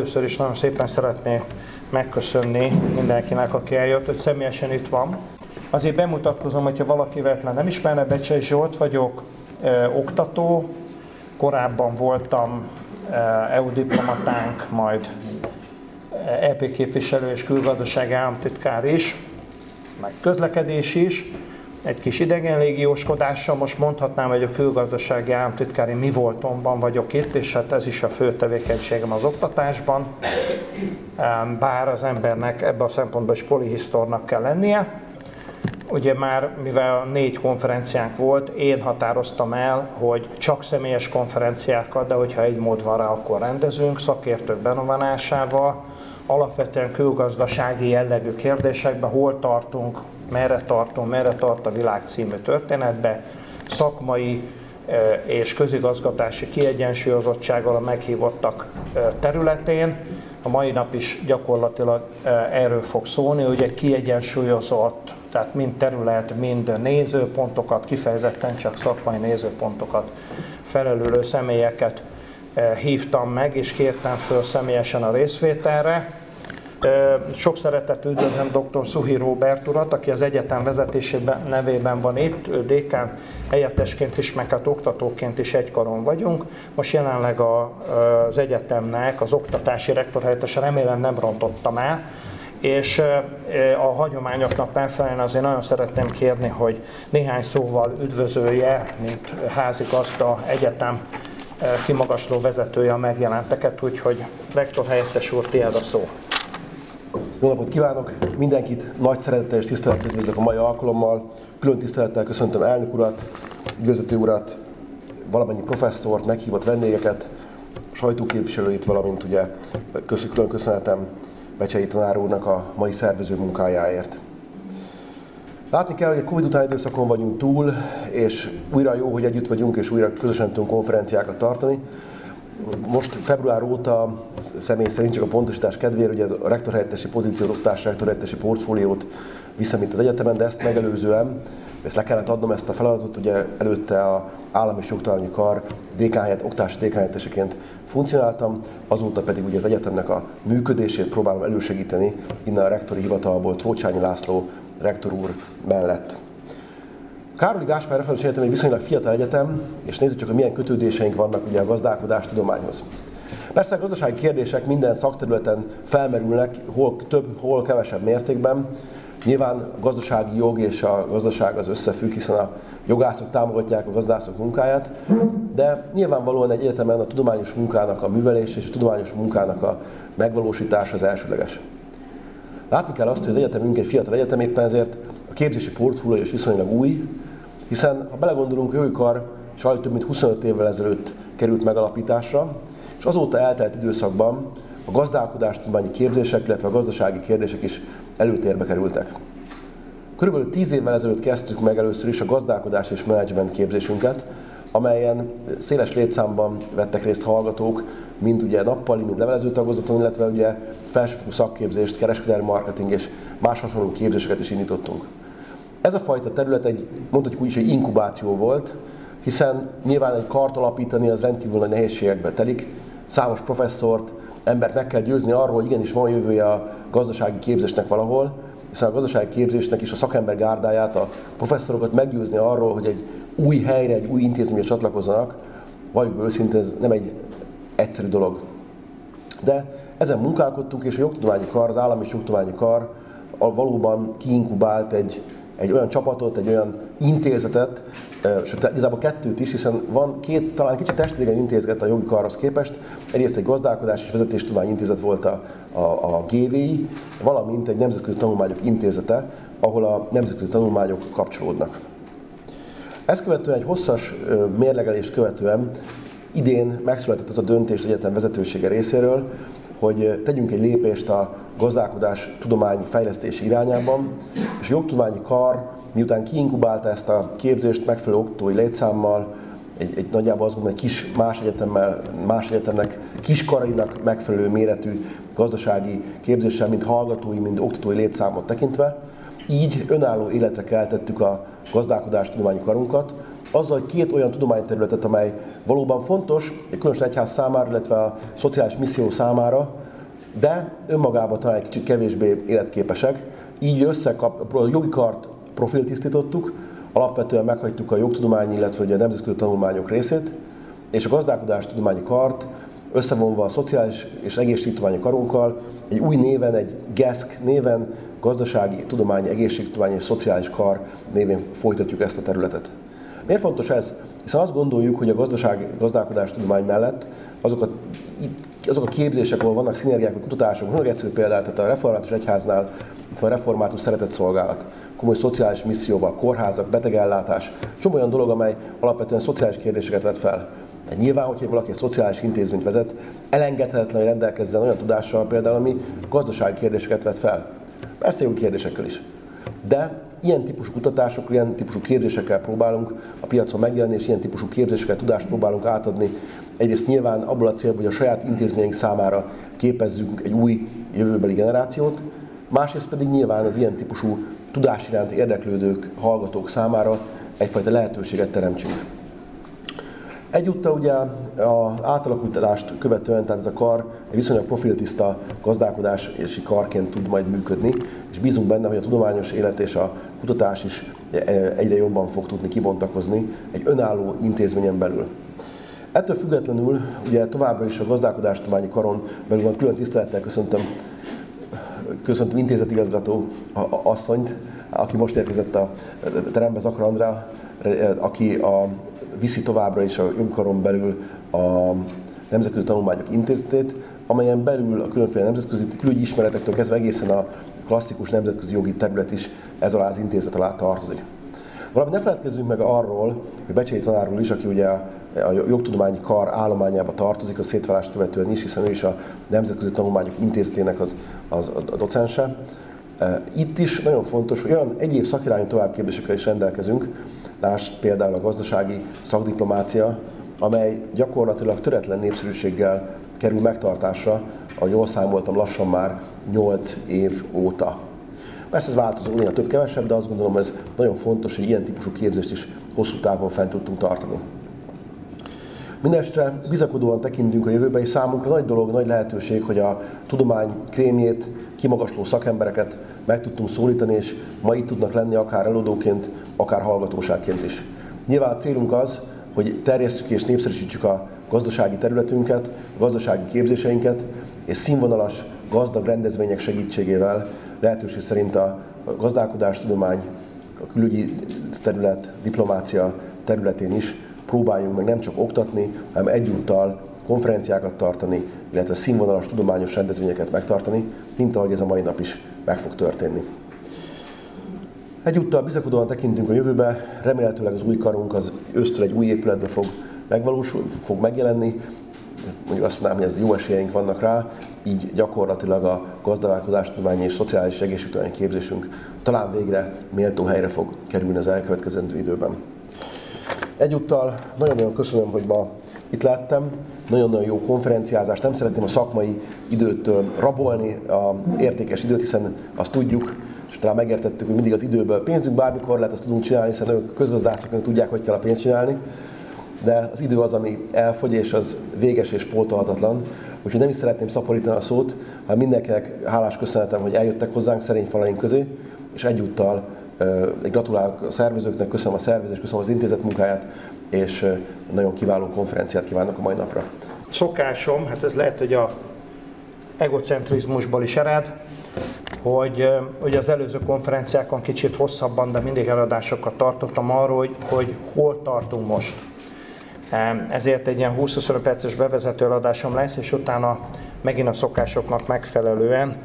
Először is nagyon szépen szeretnék megköszönni mindenkinek, aki eljött, hogy személyesen itt van. Azért bemutatkozom, hogyha valaki véletlen nem ismerne, Becsei Zsolt vagyok, ö, oktató, korábban voltam EU diplomatánk, majd EP képviselő és külgazdasági államtitkár is, meg közlekedés is. Egy kis idegenlégióskodással most mondhatnám, hogy a külgazdasági államtitkári mi voltomban vagyok itt, és hát ez is a fő tevékenységem az oktatásban. Bár az embernek ebben a szempontból is polihisztornak kell lennie. Ugye már, mivel négy konferenciánk volt, én határoztam el, hogy csak személyes konferenciákat, de hogyha egy mód van rá, akkor rendezünk, szakértők benovánásával, alapvetően külgazdasági jellegű kérdésekben, hol tartunk, merre tartunk, merre tart a világ című történetbe, szakmai és közigazgatási kiegyensúlyozottsággal a meghívottak területén. A mai nap is gyakorlatilag erről fog szólni, hogy egy kiegyensúlyozott, tehát mind terület, mind nézőpontokat, kifejezetten csak szakmai nézőpontokat felelülő személyeket hívtam meg, és kértem föl személyesen a részvételre. Sok szeretet üdvözlöm dr. Szuhi Róbert urat, aki az egyetem vezetésében nevében van itt, ő dékán helyettesként is, meg hát oktatóként is egykaron vagyunk. Most jelenleg a, az egyetemnek az oktatási rektor helyettese remélem nem rontottam el, és a hagyományoknak megfelelően azért nagyon szeretném kérni, hogy néhány szóval üdvözölje, mint házigazda egyetem kimagasló vezetője a megjelenteket, úgyhogy rektor helyettes úr, tiéd a szó. Jó napot kívánok! Mindenkit nagy szeretettel és tisztelettel üdvözlök a mai alkalommal. Külön tisztelettel köszöntöm elnök urat, ügyvezető urat, valamennyi professzort, meghívott vendégeket, sajtóképviselőit, valamint ugye külön köszönetem Becsei tanár úrnak a mai szervező munkájáért. Látni kell, hogy a Covid utáni időszakon vagyunk túl, és újra jó, hogy együtt vagyunk, és újra közösen tudunk konferenciákat tartani. Most február óta személy szerint csak a pontosítás kedvéért, ugye a rektorhelyettesi pozíciót, rektorhelyettesi portfóliót viszem itt az egyetemen, de ezt megelőzően, ezt le kellett adnom ezt a feladatot, ugye előtte a állami és kar DK helyett, oktatási DK helyetteseként funkcionáltam, azóta pedig ugye az egyetemnek a működését próbálom elősegíteni innen a rektori hivatalból Trócsányi László rektor úr mellett. Károli Gáspár Református Egyetem egy viszonylag fiatal egyetem, és nézzük csak, hogy milyen kötődéseink vannak ugye a gazdálkodás tudományhoz. Persze a gazdasági kérdések minden szakterületen felmerülnek, hol több, hol kevesebb mértékben. Nyilván a gazdasági jog és a gazdaság az összefügg, hiszen a jogászok támogatják a gazdászok munkáját, de nyilvánvalóan egy egyetemen a tudományos munkának a művelés és a tudományos munkának a megvalósítása az elsőleges. Látni kell azt, hogy az egyetemünk egy fiatal egyetem, éppen ezért a képzési portfólió is viszonylag új, hiszen ha belegondolunk, a Jogikar sajnos több mint 25 évvel ezelőtt került megalapításra, és azóta eltelt időszakban a gazdálkodástudományi képzések, illetve a gazdasági kérdések is előtérbe kerültek. Körülbelül 10 évvel ezelőtt kezdtük meg először is a gazdálkodás és menedzsment képzésünket, amelyen széles létszámban vettek részt hallgatók, mind ugye nappali, mind levelező tagozaton, illetve ugye felsőfokú szakképzést, kereskedelmi marketing és más hasonló képzéseket is indítottunk. Ez a fajta terület egy, mondhatjuk úgy is, egy inkubáció volt, hiszen nyilván egy kart alapítani az rendkívül nagy nehézségekbe telik, számos professzort, embert meg kell győzni arról, hogy igenis van jövője a gazdasági képzésnek valahol, hiszen a gazdasági képzésnek is a szakember gárdáját, a professzorokat meggyőzni arról, hogy egy új helyre, egy új intézményre csatlakozzanak, valljuk őszintén, ez nem egy egyszerű dolog. De ezen munkálkodtunk, és a jogtudományi kar, az állami jogtudományi kar valóban kiinkubált egy, egy olyan csapatot, egy olyan intézetet, sőt, igazából kettőt is, hiszen van két, talán kicsit testvéren intézet a jogi karhoz képest. Egyrészt egy gazdálkodás és vezetéstudományi intézet volt a, a, a GVI, valamint egy nemzetközi tanulmányok intézete, ahol a nemzetközi tanulmányok kapcsolódnak. Ezt követően egy hosszas mérlegelést követően idén megszületett az a döntés az egyetem vezetősége részéről, hogy tegyünk egy lépést a gazdálkodás tudományi fejlesztési irányában, és a jogtudományi kar miután kiinkubálta ezt a képzést megfelelő oktatói létszámmal, egy, egy nagyjából azt gondolom, egy kis más egyetemmel, más egyetemnek, kiskarainak megfelelő méretű gazdasági képzéssel, mint hallgatói, mint oktatói létszámot tekintve, így önálló életre keltettük a gazdálkodás tudományi karunkat, azzal, két olyan tudományterületet, amely valóban fontos, különösen egyház számára, illetve a szociális misszió számára, de önmagában talán egy kicsit kevésbé életképesek, így összekap, a jogi kart profiltisztítottuk, alapvetően meghagytuk a jogtudományi, illetve a nemzetközi tanulmányok részét, és a gazdálkodás tudományi kart összevonva a szociális és egészségtudományi karunkkal egy új néven, egy GESZK néven, gazdasági, tudományi, egészségtudományi és szociális kar névén folytatjuk ezt a területet. Miért fontos ez? Hiszen azt gondoljuk, hogy a gazdaság, gazdálkodás tudomány mellett azok a, azok a képzések, ahol vannak szinergiák, a kutatások, nagyon egyszerű példát, tehát a református egyháznál itt van a református szeretett szolgálat, komoly szociális misszióval, kórházak, betegellátás, csomó olyan dolog, amely alapvetően szociális kérdéseket vet fel. Hát nyilván, hogyha valaki egy szociális intézményt vezet, elengedhetetlen, hogy rendelkezzen olyan tudással például, ami gazdasági kérdéseket vet fel. Persze jó kérdésekkel is. De ilyen típusú kutatások, ilyen típusú képzésekkel próbálunk a piacon megjelenni, és ilyen típusú képzésekkel tudást próbálunk átadni. Egyrészt nyilván abból a célból, hogy a saját intézményünk számára képezzünk egy új jövőbeli generációt, másrészt pedig nyilván az ilyen típusú tudás iránt érdeklődők, hallgatók számára egyfajta lehetőséget teremtsünk. Egyúttal ugye az átalakultást követően, tehát ez a kar egy viszonylag profiltiszta gazdálkodási karként tud majd működni, és bízunk benne, hogy a tudományos élet és a kutatás is egyre jobban fog tudni kibontakozni egy önálló intézményen belül. Ettől függetlenül ugye továbbra is a gazdálkodástudományi karon belül van külön tisztelettel köszöntöm, köszöntöm intézetigazgató asszonyt, aki most érkezett a terembe, Zakar Andrá, aki a viszi továbbra is a jogkaron belül a Nemzetközi Tanulmányok Intézetét, amelyen belül a különféle nemzetközi külügyi ismeretektől kezdve egészen a klasszikus nemzetközi jogi terület is ez alá az intézet alá tartozik. Valami ne feledkezzünk meg arról, hogy Becsei tanárról is, aki ugye a jogtudományi kar állományába tartozik, a szétválást követően is, hiszen ő is a Nemzetközi Tanulmányok Intézetének az, az a docense. Itt is nagyon fontos, hogy olyan egyéb szakirányú továbbképzésekkel is rendelkezünk, Lásd például a gazdasági szakdiplomácia, amely gyakorlatilag töretlen népszerűséggel kerül megtartásra, ahogy jól számoltam, lassan már 8 év óta. Persze ez változó, néha több-kevesebb, de azt gondolom, ez nagyon fontos, hogy ilyen típusú képzést is hosszú távon fent tudtunk tartani. Mindenestre bizakodóan tekintünk a jövőbe, és számunkra nagy dolog, nagy lehetőség, hogy a tudomány krémjét, kimagasló szakembereket meg tudtunk szólítani, és ma itt tudnak lenni akár előadóként, akár hallgatóságként is. Nyilván a célunk az, hogy terjesszük és népszerűsítsük a gazdasági területünket, a gazdasági képzéseinket, és színvonalas, gazdag rendezvények segítségével lehetőség szerint a gazdálkodástudomány, a külügyi terület, diplomácia területén is próbáljunk meg nem csak oktatni, hanem egyúttal konferenciákat tartani, illetve színvonalas tudományos rendezvényeket megtartani, mint ahogy ez a mai nap is meg fog történni. Egyúttal bizakodóan tekintünk a jövőbe, remélhetőleg az új karunk az ősztől egy új épületbe fog megvalósul, fog megjelenni, mondjuk azt mondanám, hogy ez jó esélyeink vannak rá, így gyakorlatilag a gazdálkodástudományi és szociális egészségtudományi képzésünk talán végre méltó helyre fog kerülni az elkövetkezendő időben. Egyúttal nagyon-nagyon köszönöm, hogy ma itt lettem, nagyon-nagyon jó konferenciázás, nem szeretném a szakmai időtől rabolni a értékes időt, hiszen azt tudjuk, és talán megértettük, hogy mindig az időből pénzünk bármikor lehet, azt tudunk csinálni, hiszen ők közgazdászok tudják, hogy kell a pénzt csinálni, de az idő az, ami elfogy, és az véges és pótolhatatlan. Úgyhogy nem is szeretném szaporítani a szót, hanem mindenkinek hálás köszönetem, hogy eljöttek hozzánk szerény falaink közé, és egyúttal egy gratulálok a szervezőknek, köszönöm a szervezést, köszönöm az intézet munkáját, és nagyon kiváló konferenciát kívánok a mai napra. Szokásom, hát ez lehet, hogy a egocentrizmusból is ered, hogy ugye az előző konferenciákon kicsit hosszabban, de mindig eladásokat tartottam arról, hogy, hogy hol tartunk most. Ezért egy ilyen 20-25 perces bevezető eladásom lesz, és utána megint a szokásoknak megfelelően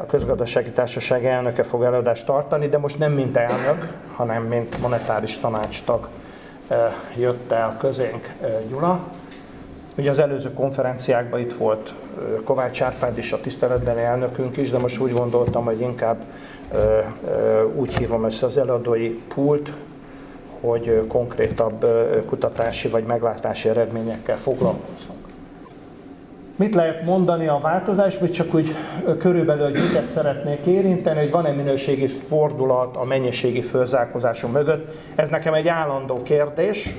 a közgazdasági társaság elnöke fog előadást tartani, de most nem mint elnök, hanem mint monetáris tanácstag jött el közénk Gyula. Ugye az előző konferenciákban itt volt Kovács Árpád is, a tiszteletbeli elnökünk is, de most úgy gondoltam, hogy inkább úgy hívom össze az előadói pult, hogy konkrétabb kutatási vagy meglátási eredményekkel foglalkozunk. Mit lehet mondani a változásból, csak úgy körülbelül, hogy miket szeretnék érinteni, hogy van-e minőségi fordulat a mennyiségi fölzárkózásom mögött. Ez nekem egy állandó kérdés,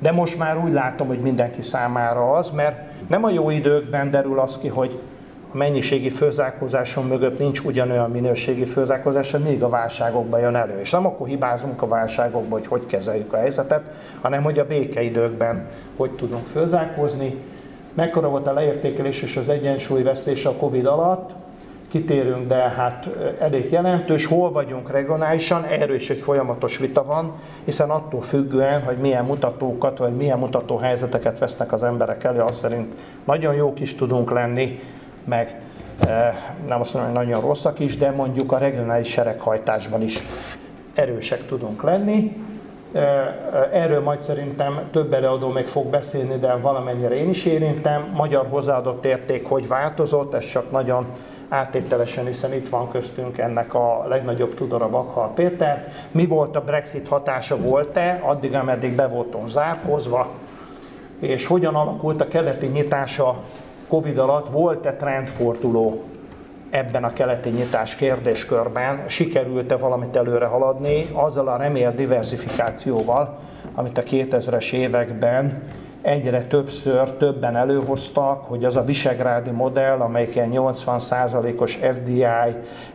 de most már úgy látom, hogy mindenki számára az, mert nem a jó időkben derül az ki, hogy a mennyiségi főzárkózáson mögött nincs ugyanolyan minőségi főzárkózás, még a válságokban jön elő. És nem akkor hibázunk a válságokban, hogy hogy kezeljük a helyzetet, hanem hogy a békeidőkben hogy tudunk főzárkózni. Mekkora volt a leértékelés és az egyensúlyvesztés a Covid alatt, kitérünk, de hát elég jelentős. Hol vagyunk regionálisan, erről is egy folyamatos vita van, hiszen attól függően, hogy milyen mutatókat vagy milyen mutató helyzeteket vesznek az emberek elő, azt szerint nagyon jók is tudunk lenni, meg nem azt mondom, hogy nagyon rosszak is, de mondjuk a regionális sereghajtásban is erősek tudunk lenni. Erről majd szerintem több előadó még fog beszélni, de valamennyire én is érintem. Magyar hozzáadott érték hogy változott, ez csak nagyon áttételesen, hiszen itt van köztünk ennek a legnagyobb tudora Bakhal Péter. Mi volt a Brexit hatása, volt-e, addig, ameddig be voltunk zárkozva, és hogyan alakult a keleti nyitása Covid alatt, volt-e trendforduló ebben a keleti nyitás kérdéskörben, sikerült-e valamit előre haladni azzal a remélt diversifikációval, amit a 2000-es években egyre többször többen előhoztak, hogy az a visegrádi modell, amelyik 80%-os FDI,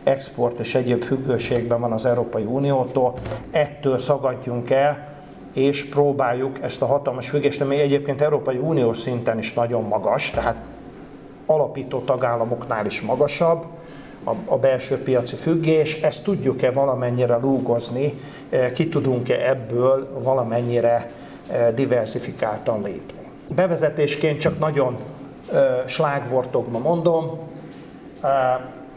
export és egyéb függőségben van az Európai Uniótól, ettől szagadjunk el, és próbáljuk ezt a hatalmas függést, ami egyébként Európai Uniós szinten is nagyon magas, tehát alapító tagállamoknál is magasabb, a, a belső piaci függés, ezt tudjuk-e valamennyire lúgozni, ki tudunk-e ebből valamennyire diversifikáltan lépni. Bevezetésként csak nagyon slágvortokban mondom,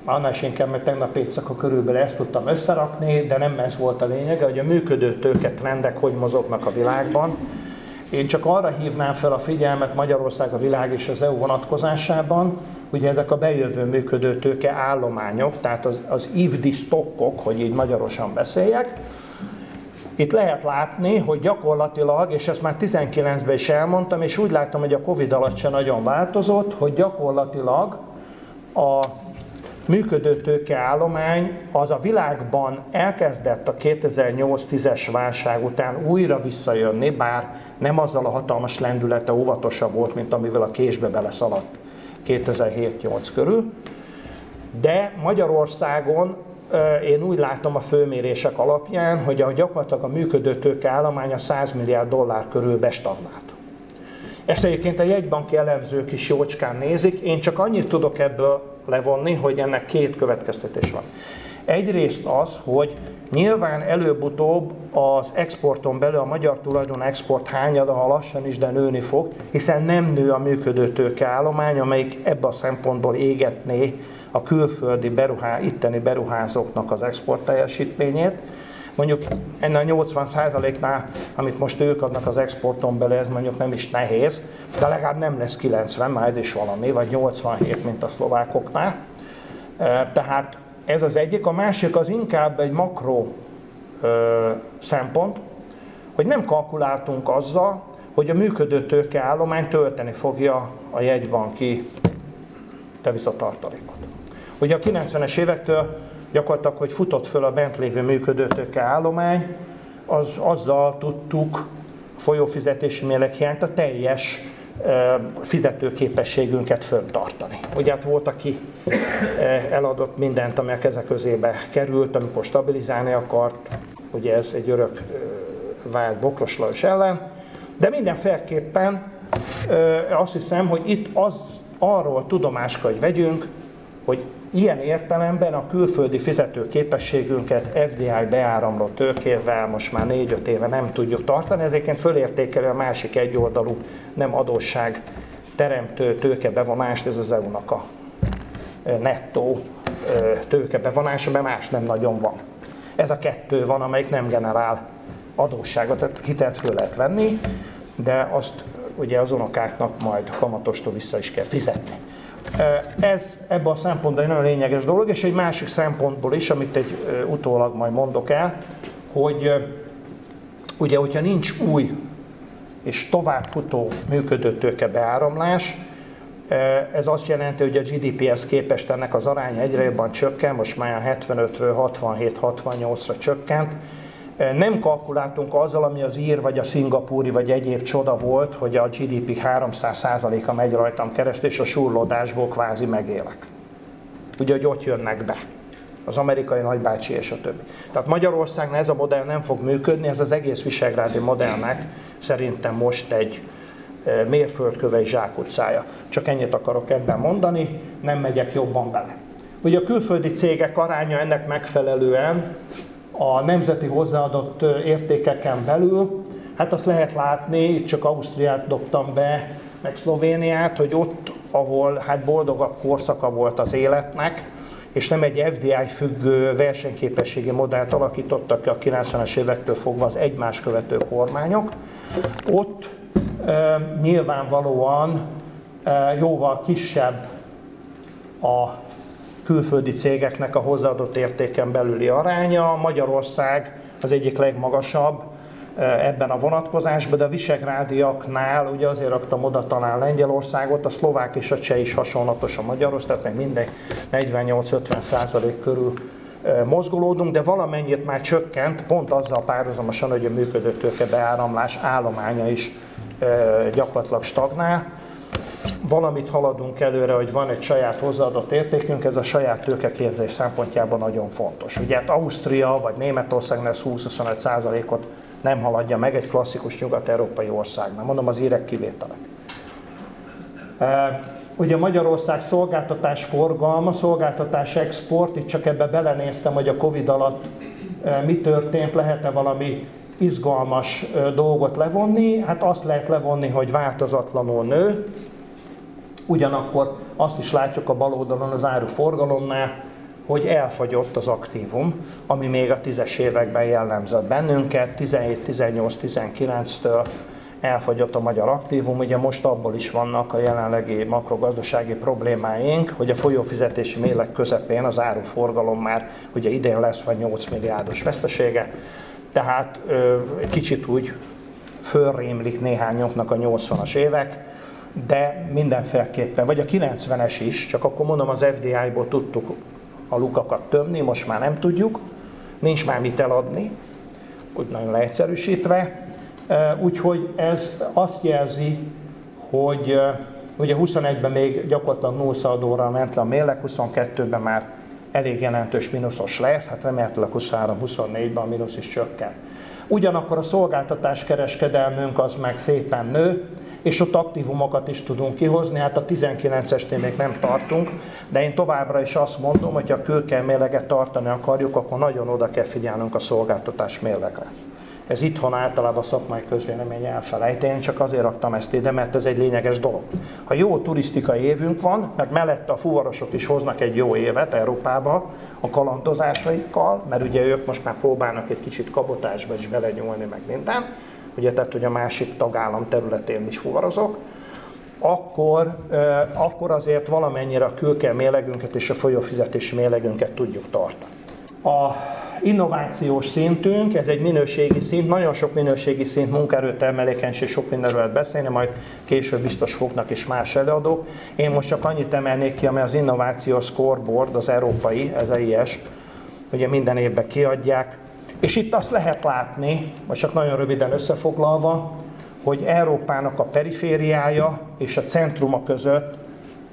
annál is inkább, mert tegnap éjszaka körülbelül ezt tudtam összerakni, de nem ez volt a lényege, hogy a működő tőket trendek hogy mozognak a világban. Én csak arra hívnám fel a figyelmet Magyarország, a világ és az EU vonatkozásában, ugye ezek a bejövő működő tőke állományok, tehát az, az IVDI stockok, hogy így magyarosan beszéljek, itt lehet látni, hogy gyakorlatilag, és ezt már 19-ben is elmondtam, és úgy látom, hogy a Covid alatt se nagyon változott, hogy gyakorlatilag a működő tőkeállomány az a világban elkezdett a 2008-10-es válság után újra visszajönni, bár nem azzal a hatalmas lendülete óvatosabb volt, mint amivel a késbe beleszaladt 2007-8 körül, de Magyarországon én úgy látom a főmérések alapján, hogy a gyakorlatilag a működő tőke állománya 100 milliárd dollár körül bestagnált. Ezt egyébként a jegybanki elemzők is jócskán nézik, én csak annyit tudok ebből levonni, hogy ennek két következtetés van. Egyrészt az, hogy nyilván előbb-utóbb az exporton belül a magyar tulajdon export hányada, ha lassan is, de nőni fog, hiszen nem nő a működő tőkeállomány, amelyik ebben a szempontból égetné a külföldi beruhá, itteni beruházóknak az export teljesítményét. Mondjuk ennek a 80%-nál, amit most ők adnak az exporton belül, ez mondjuk nem is nehéz, de legalább nem lesz 90, már ez is valami, vagy 87, mint a szlovákoknál. Tehát ez az egyik. A másik az inkább egy makro szempont, hogy nem kalkuláltunk azzal, hogy a működő tőkeállomány tölteni fogja a jegybanki devizzatartalékot. Ugye a 90-es évektől gyakorlatilag, hogy futott föl a bent lévő működőtőke állomány, az, azzal tudtuk folyófizetési hiányt a teljes fizetőképességünket föntartani. Ugye hát volt, aki eladott mindent, ami a keze közébe került, amikor stabilizálni akart, ugye ez egy örök vált bokroslajos ellen, de mindenféleképpen azt hiszem, hogy itt az arról tudomást kell, hogy vegyünk, hogy ilyen értelemben a külföldi fizetőképességünket FDI beáramló tőkével most már 4-5 éve nem tudjuk tartani, ezért fölértékelő a másik egyoldalú nem adósság teremtő tőkebevonást, ez az EU-nak a nettó tőkebevonása, mert más nem nagyon van. Ez a kettő van, amelyik nem generál adósságot, tehát hitelt föl lehet venni, de azt ugye az unokáknak majd kamatostól vissza is kell fizetni. Ez ebben a szempontból egy nagyon lényeges dolog, és egy másik szempontból is, amit egy utólag majd mondok el, hogy ugye, hogyha nincs új és továbbfutó működő tőke ez azt jelenti, hogy a GDP-hez képest ennek az aránya egyre jobban csökken, most már 75-ről 67-68-ra csökkent, nem kalkuláltunk azzal, ami az ír, vagy a szingapúri, vagy egyéb csoda volt, hogy a GDP 300%-a megy rajtam keresztül, és a surlódásból kvázi megélek. ugye, hogy ott jönnek be az amerikai nagybácsi és a többi. Tehát Magyarországnál ez a modell nem fog működni, ez az egész visegrádi modellnek szerintem most egy e, mérföldköve és zsákutcája. Csak ennyit akarok ebben mondani, nem megyek jobban bele. Ugye a külföldi cégek aránya ennek megfelelően a nemzeti hozzáadott értékeken belül, hát azt lehet látni, itt csak Ausztriát dobtam be, meg Szlovéniát, hogy ott, ahol hát boldogabb korszaka volt az életnek, és nem egy FDI függő versenyképességi modellt alakítottak ki a 90-es évektől fogva az egymás követő kormányok. Ott e, nyilvánvalóan e, jóval kisebb a külföldi cégeknek a hozzáadott értéken belüli aránya. Magyarország az egyik legmagasabb, ebben a vonatkozásban, de a visegrádiaknál ugye azért raktam oda talán Lengyelországot, a szlovák és a cseh is hasonlatos a magyarhoz, tehát meg minden 48-50 százalék körül mozgolódunk, de valamennyit már csökkent, pont azzal párhuzamosan, hogy a működő tőke állománya is gyakorlatilag stagnál. Valamit haladunk előre, hogy van egy saját hozzáadott értékünk, ez a saját tőkeképzés szempontjában nagyon fontos. Ugye hát Ausztria vagy Németországnál 20-25 százalékot nem haladja meg egy klasszikus nyugat-európai országnál. Mondom az írek kivételek. Ugye Magyarország szolgáltatás forgalma, szolgáltatás export, itt csak ebbe belenéztem, hogy a Covid alatt mi történt, lehet-e valami izgalmas dolgot levonni. Hát azt lehet levonni, hogy változatlanul nő, ugyanakkor azt is látjuk a bal oldalon az áruforgalomnál, hogy elfagyott az aktívum, ami még a tízes években jellemzett bennünket, 17, 18, 19-től elfagyott a magyar aktívum. Ugye most abból is vannak a jelenlegi makrogazdasági problémáink, hogy a folyófizetési mérleg közepén az áruforgalom már ugye idén lesz vagy 8 milliárdos vesztesége, tehát ö, kicsit úgy fölrémlik néhányoknak a 80-as évek, de mindenféleképpen, vagy a 90-es is, csak akkor mondom az FDI-ból tudtuk a lukakat tömni, most már nem tudjuk, nincs már mit eladni, úgy nagyon leegyszerűsítve. Úgyhogy ez azt jelzi, hogy ugye 21-ben még gyakorlatilag nullszaldóra ment le a mérleg, 22-ben már elég jelentős mínuszos lesz, hát remélhetőleg 23-24-ben a mínusz is csökken. Ugyanakkor a szolgáltatás kereskedelmünk az meg szépen nő, és ott aktívumokat is tudunk kihozni, hát a 19-esnél még nem tartunk, de én továbbra is azt mondom, hogy ha kőkel mérleget tartani akarjuk, akkor nagyon oda kell figyelnünk a szolgáltatás mérlegre. Ez itthon általában a szakmai közvélemény elfelejt, én csak azért raktam ezt ide, mert ez egy lényeges dolog. Ha jó turisztikai évünk van, mert mellette a fuvarosok is hoznak egy jó évet Európába a kalandozásaikkal, mert ugye ők most már próbálnak egy kicsit kabotásba is belenyúlni, meg minden, ugye tehát, hogy a másik tagállam területén is fuvarozok, akkor, akkor azért valamennyire a kőke mélegünket és a folyófizetési mélegünket tudjuk tartani. A innovációs szintünk, ez egy minőségi szint, nagyon sok minőségi szint, munkaerőtermelékenység, sok mindenről lehet beszélni, majd később biztos fognak is más előadók. Én most csak annyit emelnék ki, amely az innovációs scoreboard, az európai, ez EIS, ugye minden évben kiadják, és itt azt lehet látni, vagy csak nagyon röviden összefoglalva, hogy Európának a perifériája és a centruma között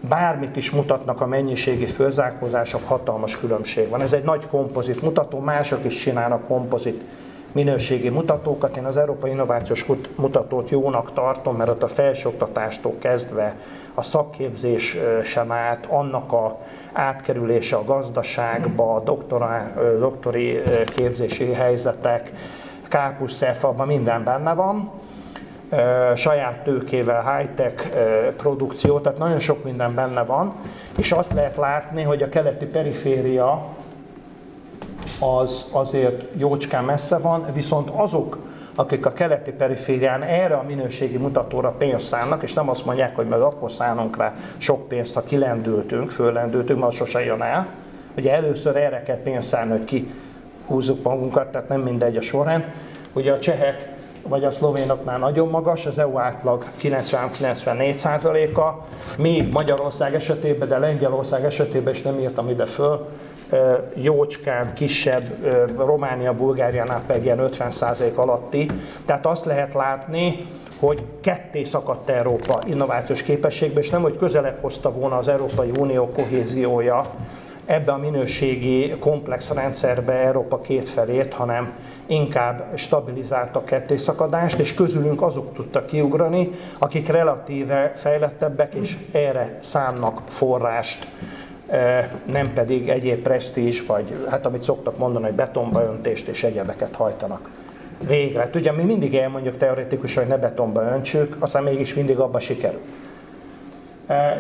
bármit is mutatnak a mennyiségi főzárkózások, hatalmas különbség van. Ez egy nagy kompozit mutató, mások is csinálnak kompozit minőségi mutatókat. Én az Európai Innovációs Mutatót jónak tartom, mert ott a felsőoktatástól kezdve a szakképzés sem át, annak a átkerülése a gazdaságba, a doktora, doktori képzési helyzetek, kápuszszerfabban minden benne van, saját tőkével, high-tech produkció, tehát nagyon sok minden benne van, és azt lehet látni, hogy a keleti periféria az azért jócskán messze van, viszont azok, akik a keleti periférián erre a minőségi mutatóra pénzt szánnak, és nem azt mondják, hogy meg akkor szánunk rá sok pénzt, ha kilendültünk, föllendültünk, mert sose jön el. Ugye először erre kell pénzt szánni, hogy ki húzzuk magunkat, tehát nem mindegy a sorrend. Ugye a csehek vagy a szlovénoknál nagyon magas, az EU átlag 90-94 százaléka, mi Magyarország esetében, de Lengyelország esetében is nem írtam ide föl, jócskán kisebb, Románia, Bulgáriánál pedig ilyen 50% alatti. Tehát azt lehet látni, hogy ketté szakadt Európa innovációs képességbe, és nem, hogy közelebb hozta volna az Európai Unió kohéziója ebbe a minőségi komplex rendszerbe Európa két felét, hanem inkább stabilizálta a kettészakadást, és közülünk azok tudtak kiugrani, akik relatíve fejlettebbek, és erre szánnak forrást, nem pedig egyéb presztízs, vagy hát amit szoktak mondani, hogy betonba öntést és egyebeket hajtanak végre. Ugye mi mindig elmondjuk teoretikusan, hogy ne betonba öntsük, aztán mégis mindig abba sikerül.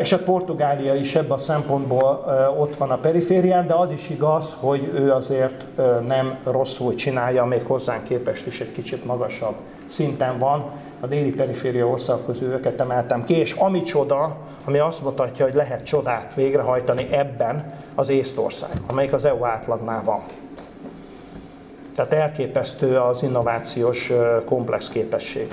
És a Portugália is ebben a szempontból ott van a periférián, de az is igaz, hogy ő azért nem rosszul csinálja, még hozzánk képest is egy kicsit magasabb szinten van. A déli periféria ország közül őket emeltem ki, és ami csoda, ami azt mutatja, hogy lehet csodát végrehajtani ebben az Észtország, amelyik az EU átlagnál van. Tehát elképesztő az innovációs komplex képesség.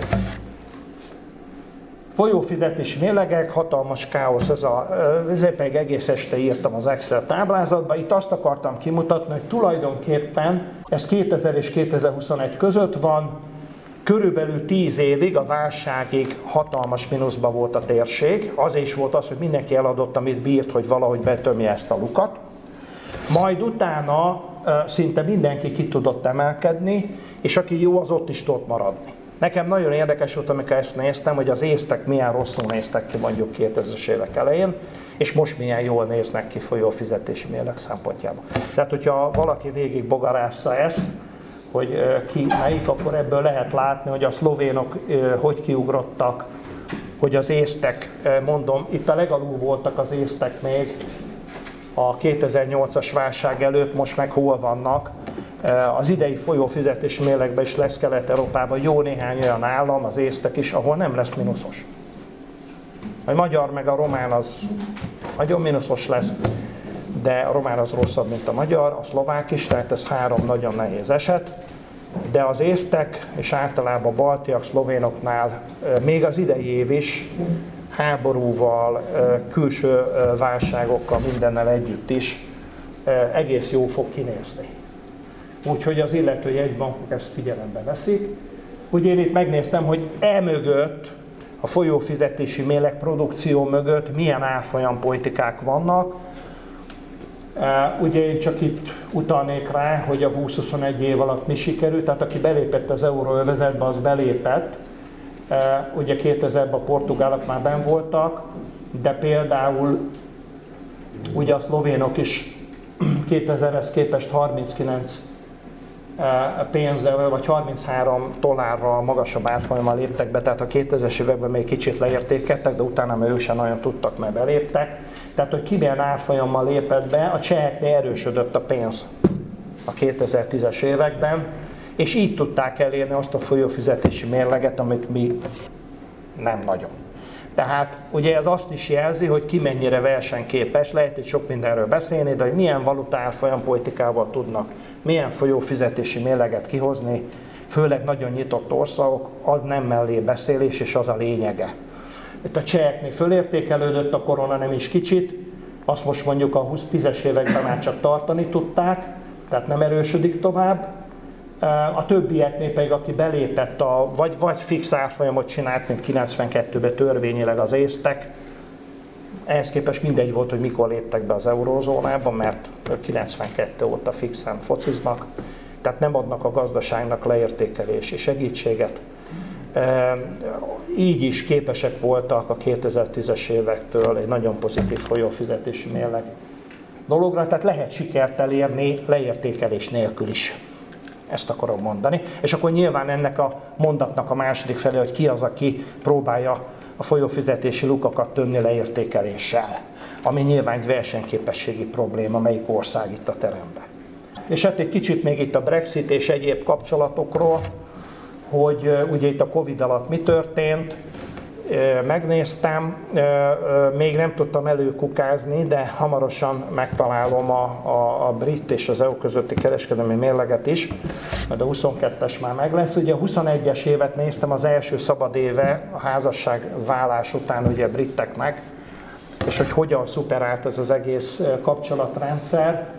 Folyófizetési mérlegek, hatalmas káosz, ez a, ezért pedig egész este írtam az Excel táblázatba. Itt azt akartam kimutatni, hogy tulajdonképpen ez 2000 és 2021 között van, körülbelül 10 évig, a válságig hatalmas mínuszban volt a térség. Az is volt az, hogy mindenki eladott, amit bírt, hogy valahogy betömje ezt a lukat. Majd utána szinte mindenki ki tudott emelkedni, és aki jó, az ott is tudott maradni. Nekem nagyon érdekes volt, amikor ezt néztem, hogy az észtek milyen rosszul néztek ki mondjuk 2000-es évek elején, és most milyen jól néznek ki folyó fizetési mérleg szempontjából. Tehát, hogyha valaki végig bogarásza ezt, hogy ki melyik, akkor ebből lehet látni, hogy a szlovénok hogy kiugrottak, hogy az észtek, mondom, itt a legalul voltak az észtek még a 2008-as válság előtt, most meg hol vannak, az idei folyófizetési mérlegben is lesz Kelet-Európában jó néhány olyan állam, az észtek is, ahol nem lesz mínuszos. A magyar meg a román az nagyon mínuszos lesz, de a román az rosszabb, mint a magyar, a szlovák is, tehát ez három nagyon nehéz eset. De az észtek és általában a baltiak, szlovénoknál még az idei év is háborúval, külső válságokkal, mindennel együtt is egész jó fog kinézni úgyhogy az illető jegybankok ezt figyelembe veszik. Ugye én itt megnéztem, hogy emögött, a folyófizetési mélek produkció mögött milyen árfolyam politikák vannak. E, ugye én csak itt utalnék rá, hogy a 20-21 év alatt mi sikerült, tehát aki belépett az euróövezetbe, az belépett. E, ugye 2000-ben a portugálok már ben voltak, de például ugye a szlovénok is 2000-hez képest 39 pénzzel, vagy 33 dollárral magasabb árfolyammal léptek be, tehát a 2000-es években még kicsit leértékeltek, de utána már ők sem nagyon tudtak, mert beléptek. Tehát, hogy ki milyen árfolyammal lépett be, a cseheknél erősödött a pénz a 2010-es években, és így tudták elérni azt a folyófizetési mérleget, amit mi nem nagyon. Tehát ugye ez azt is jelzi, hogy ki mennyire versenyképes, lehet itt sok mindenről beszélni, de hogy milyen valutárfolyam politikával tudnak, milyen folyófizetési mérleget kihozni, főleg nagyon nyitott országok, az nem mellé beszélés, és az a lényege. Itt a cseheknél fölértékelődött a korona nem is kicsit, azt most mondjuk a 20-10-es években már csak tartani tudták, tehát nem erősödik tovább, a többieknél pedig, aki belépett, a, vagy, vagy fix árfolyamot csinált, mint 92-ben törvényileg az észtek, ehhez képest mindegy volt, hogy mikor léptek be az eurózónába, mert 92 óta fixen fociznak, tehát nem adnak a gazdaságnak leértékelési segítséget. Így is képesek voltak a 2010-es évektől egy nagyon pozitív folyófizetési mérleg dologra, tehát lehet sikert elérni leértékelés nélkül is. Ezt akarom mondani. És akkor nyilván ennek a mondatnak a második felé, hogy ki az, aki próbálja a folyófizetési lukakat tömni leértékeléssel, ami nyilván egy versenyképességi probléma, melyik ország itt a teremben. És hát egy kicsit még itt a Brexit és egyéb kapcsolatokról, hogy ugye itt a Covid alatt mi történt, megnéztem, még nem tudtam előkukázni, de hamarosan megtalálom a, a, a brit és az EU közötti kereskedelmi mérleget is, mert a 22-es már meg lesz. Ugye a 21-es évet néztem, az első szabad éve a házasság válás után ugye briteknek, és hogy hogyan szuperált ez az egész kapcsolatrendszer,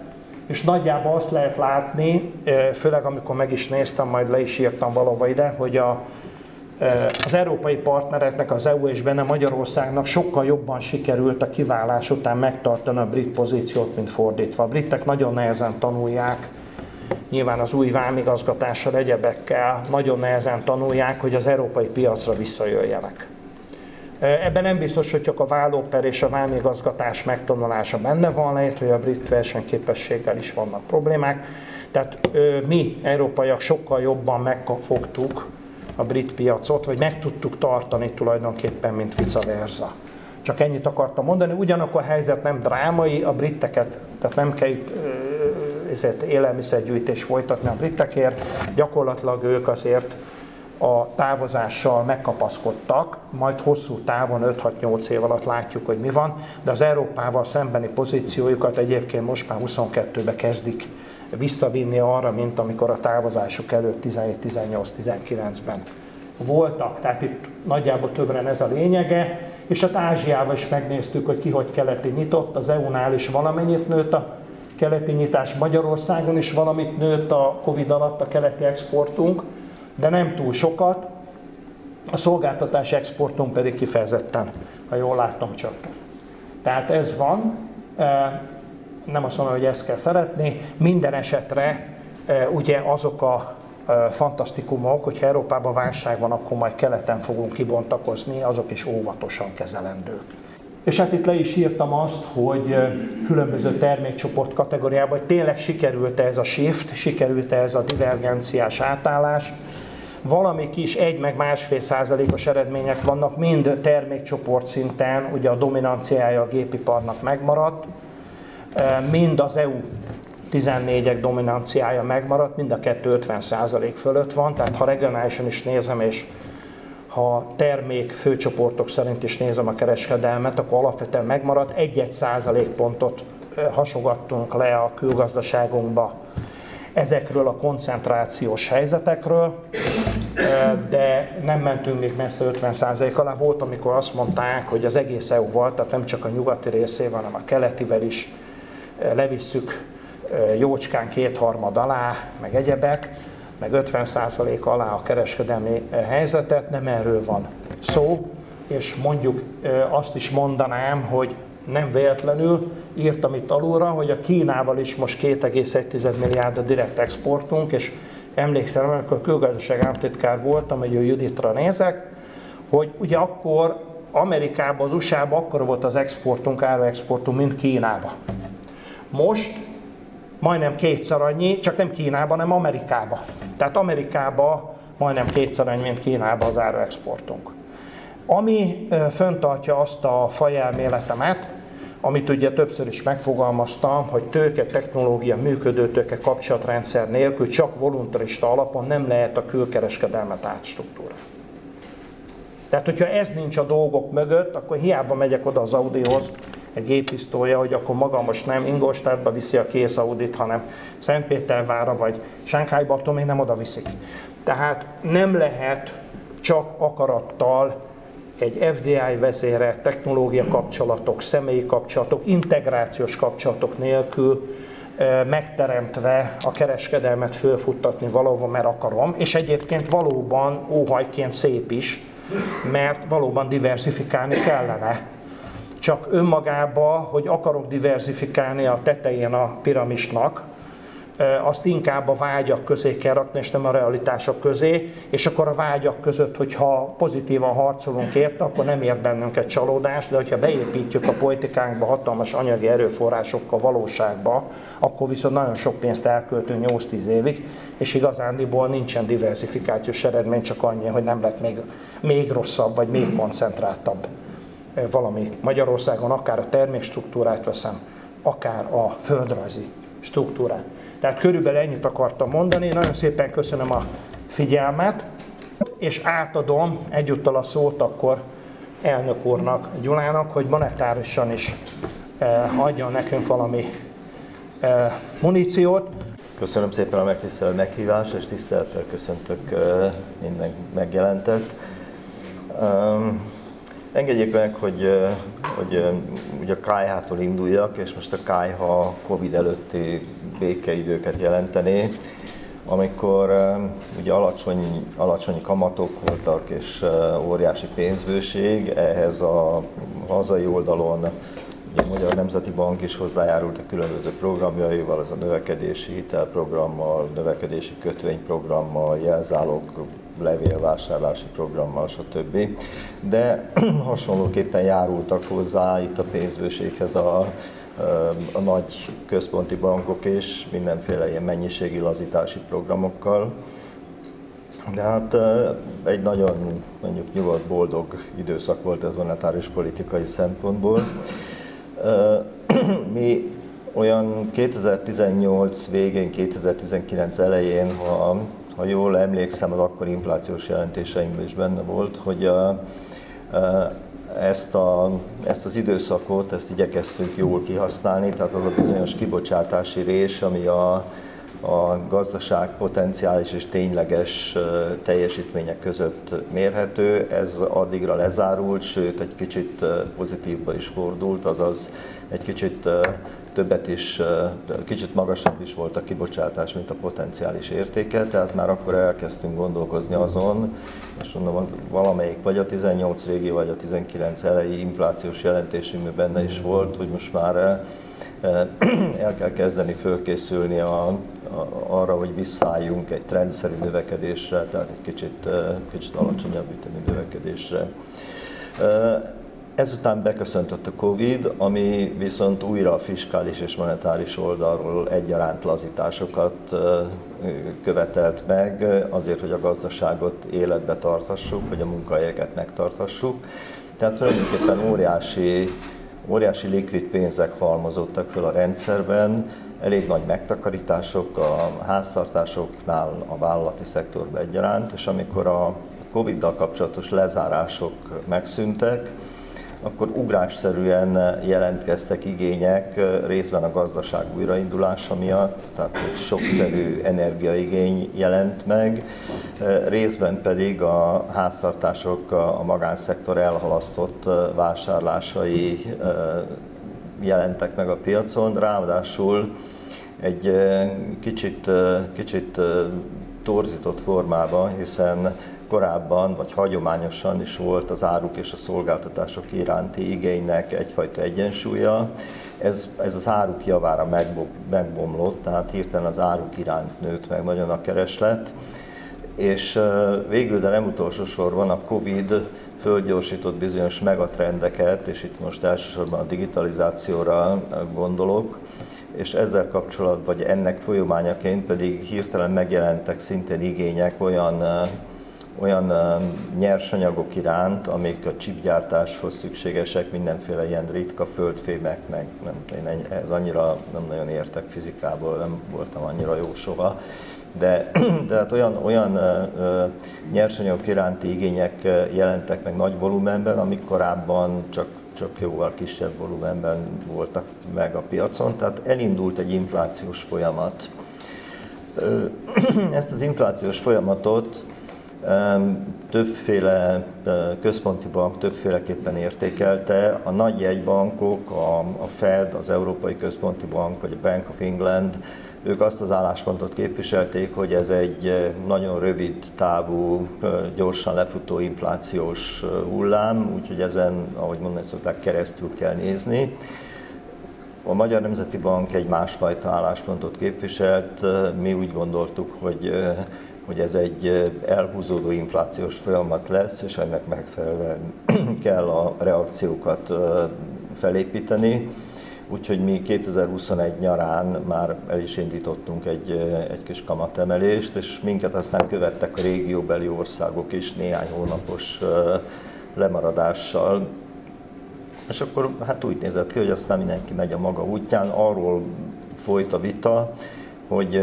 és nagyjából azt lehet látni, főleg amikor meg is néztem, majd le is írtam valahova ide, hogy a az európai partnereknek, az EU és benne Magyarországnak sokkal jobban sikerült a kiválás után megtartani a brit pozíciót, mint fordítva. A britek nagyon nehezen tanulják, nyilván az új vámigazgatással, egyebekkel nagyon nehezen tanulják, hogy az európai piacra visszajöjjenek. Ebben nem biztos, hogy csak a vállóper és a vámigazgatás megtanulása benne van, lehet, hogy a brit versenyképességgel is vannak problémák. Tehát mi, európaiak sokkal jobban megfogtuk a brit piacot, vagy meg tudtuk tartani tulajdonképpen, mint vice versa. Csak ennyit akartam mondani, ugyanakkor a helyzet nem drámai, a britteket, tehát nem kell itt ezért élelmiszergyűjtés folytatni a britekért, gyakorlatilag ők azért a távozással megkapaszkodtak, majd hosszú távon 5-6-8 év alatt látjuk, hogy mi van, de az Európával szembeni pozíciójukat egyébként most már 22-be kezdik visszavinni arra, mint amikor a távozásuk előtt 17-18-19-ben voltak. Tehát itt nagyjából többre ez a lényege, és hát Ázsiával is megnéztük, hogy ki hogy keleti nyitott, az EU-nál is valamennyit nőtt a keleti nyitás, Magyarországon is valamit nőtt a Covid alatt a keleti exportunk, de nem túl sokat, a szolgáltatás exportunk pedig kifejezetten, ha jól láttam, csak. Tehát ez van, nem azt mondom, hogy ezt kell szeretni, minden esetre ugye azok a fantasztikumok, hogyha Európában válság van, akkor majd keleten fogunk kibontakozni, azok is óvatosan kezelendők. És hát itt le is írtam azt, hogy különböző termékcsoport kategóriában, hogy tényleg sikerült ez a shift, sikerült ez a divergenciás átállás, valami kis egy meg másfél százalékos eredmények vannak, mind termékcsoport szinten, ugye a dominanciája a gépiparnak megmaradt, mind az EU 14-ek dominanciája megmaradt, mind a kettő 50 százalék fölött van, tehát ha regionálisan is nézem, és ha termék főcsoportok szerint is nézem a kereskedelmet, akkor alapvetően megmaradt, egy-egy százalékpontot hasogattunk le a külgazdaságunkba ezekről a koncentrációs helyzetekről, de nem mentünk még messze 50% alá. Volt, amikor azt mondták, hogy az egész EU volt, tehát nem csak a nyugati részével, hanem a keletivel is levisszük jócskán kétharmad alá, meg egyebek, meg 50% alá a kereskedelmi helyzetet, nem erről van szó, és mondjuk azt is mondanám, hogy nem véletlenül írtam itt alulra, hogy a Kínával is most 2,1 milliárd a direkt exportunk, és emlékszem, amikor külgazdaság államtitkár voltam, hogy a Juditra nézek, hogy ugye akkor Amerikában, az USA-ban akkor volt az exportunk, áruexportunk, mint Kínába. Most majdnem kétszer annyi, csak nem Kínában, hanem Amerikába. Tehát Amerikába majdnem kétszer annyi, mint Kínában az áruexportunk. Ami föntartja azt a fajelméletemet, amit ugye többször is megfogalmaztam, hogy tőke, technológia, működő tőke kapcsolatrendszer nélkül csak voluntarista alapon nem lehet a külkereskedelmet átstruktúrálni. Tehát, hogyha ez nincs a dolgok mögött, akkor hiába megyek oda az Audihoz egy géppisztolya, hogy akkor maga most nem Ingolstadtba viszi a kész Audit, hanem Szentpétervára vagy Sánkhájba, attól még nem oda viszik. Tehát nem lehet csak akarattal egy FDI vezére, technológia kapcsolatok, személyi kapcsolatok, integrációs kapcsolatok nélkül megteremtve a kereskedelmet fölfuttatni valahova, mert akarom, és egyébként valóban óhajként szép is, mert valóban diversifikálni kellene. Csak önmagába, hogy akarok diversifikálni a tetején a piramisnak, azt inkább a vágyak közé kell rakni, és nem a realitások közé, és akkor a vágyak között, hogyha pozitívan harcolunk érte, akkor nem ér bennünket csalódás, de hogyha beépítjük a politikánkba hatalmas anyagi erőforrásokkal valóságba, akkor viszont nagyon sok pénzt elköltünk 8-10 évig, és igazándiból nincsen diversifikációs eredmény, csak annyi, hogy nem lett még, még rosszabb, vagy még koncentráltabb valami. Magyarországon akár a termékstruktúrát veszem, akár a földrajzi struktúrát. Tehát körülbelül ennyit akartam mondani. Nagyon szépen köszönöm a figyelmet, és átadom egyúttal a szót akkor elnök úrnak, Gyulának, hogy monetárisan is eh, adjon nekünk valami eh, muníciót. Köszönöm szépen a megtisztelő meghívást, és tisztelettel köszöntök eh, minden megjelentet. Um, Engedjék meg, hogy, hogy ugye a KH-tól induljak, és most a KH Covid előtti békeidőket jelenteni. amikor ugye alacsony, alacsony kamatok voltak és óriási pénzbőség, ehhez a hazai oldalon ugye a Magyar Nemzeti Bank is hozzájárult a különböző programjaival, az a növekedési hitelprogrammal, növekedési kötvényprogrammal, jelzálog levélvásárlási programmal, stb. De hasonlóképpen járultak hozzá itt a pénzbőséghez a, a nagy központi bankok és mindenféle ilyen mennyiségi lazítási programokkal. De hát egy nagyon mondjuk nyugodt, boldog időszak volt ez monetáris politikai szempontból. Mi olyan 2018 végén, 2019 elején, ha, ha jól emlékszem, az akkor inflációs jelentéseimben is benne volt, hogy a, ezt, a, ezt az időszakot, ezt igyekeztünk jól kihasználni, tehát az a bizonyos kibocsátási rés, ami a, a gazdaság potenciális és tényleges teljesítmények között mérhető. Ez addigra lezárult, sőt egy kicsit pozitívba is fordult, azaz egy kicsit többet is, kicsit magasabb is volt a kibocsátás, mint a potenciális értéke, tehát már akkor elkezdtünk gondolkozni azon, és mondom, valamelyik vagy a 18 végi, vagy a 19 elejé inflációs jelentésünkben benne is volt, hogy most már el kell kezdeni fölkészülni a, a, arra, hogy visszaálljunk egy trendszerű növekedésre, tehát egy kicsit, kicsit alacsonyabb ütemű növekedésre. Ezután beköszöntött a Covid, ami viszont újra a fiskális és monetáris oldalról egyaránt lazításokat követelt meg, azért, hogy a gazdaságot életbe tarthassuk, hogy a munkahelyeket megtarthassuk. Tehát tulajdonképpen óriási óriási likvid pénzek halmozottak föl a rendszerben, elég nagy megtakarítások a háztartásoknál, a vállalati szektorban egyaránt, és amikor a Covid-dal kapcsolatos lezárások megszűntek, akkor ugrásszerűen jelentkeztek igények részben a gazdaság újraindulása miatt, tehát egy sokszerű energiaigény jelent meg, részben pedig a háztartások, a magánszektor elhalasztott vásárlásai jelentek meg a piacon, ráadásul egy kicsit, kicsit torzított formában, hiszen korábban vagy hagyományosan is volt az áruk és a szolgáltatások iránti igénynek egyfajta egyensúlya. Ez, ez az áruk javára megbomlott, tehát hirtelen az áruk iránt nőtt meg nagyon a kereslet, és végül, de nem utolsó sorban a Covid fölgyorsított bizonyos megatrendeket, és itt most elsősorban a digitalizációra gondolok, és ezzel kapcsolatban, vagy ennek folyamányaként pedig hirtelen megjelentek szintén igények olyan olyan nyersanyagok iránt, amik a chipgyártáshoz szükségesek, mindenféle ilyen ritka földfémek, meg nem, én ez annyira nem nagyon értek fizikából, nem voltam annyira jó soha, de, de hát olyan, olyan nyersanyagok iránti igények jelentek meg nagy volumenben, amik korábban csak, csak jóval kisebb volumenben voltak meg a piacon, tehát elindult egy inflációs folyamat. Ezt az inflációs folyamatot Többféle központi bank többféleképpen értékelte. A nagy jegybankok, a, Fed, az Európai Központi Bank vagy a Bank of England, ők azt az álláspontot képviselték, hogy ez egy nagyon rövid távú, gyorsan lefutó inflációs hullám, úgyhogy ezen, ahogy mondani szokták, keresztül kell nézni. A Magyar Nemzeti Bank egy másfajta álláspontot képviselt, mi úgy gondoltuk, hogy hogy ez egy elhúzódó inflációs folyamat lesz, és ennek megfelelően kell a reakciókat felépíteni. Úgyhogy mi 2021 nyarán már el is indítottunk egy, egy kis kamatemelést, és minket aztán követtek a régióbeli országok is néhány hónapos lemaradással. És akkor hát úgy nézett ki, hogy aztán mindenki megy a maga útján, arról folyt a vita, hogy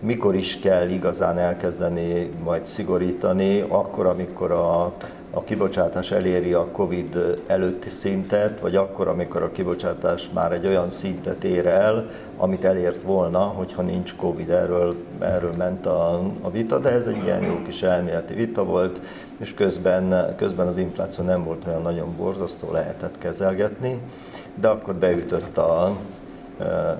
mikor is kell igazán elkezdeni majd szigorítani, akkor, amikor a, a kibocsátás eléri a COVID előtti szintet, vagy akkor, amikor a kibocsátás már egy olyan szintet ér el, amit elért volna, hogyha nincs COVID. Erről, erről ment a, a vita, de ez egy ilyen jó kis elméleti vita volt, és közben, közben az infláció nem volt olyan nagyon borzasztó, lehetett kezelgetni, de akkor beütött a,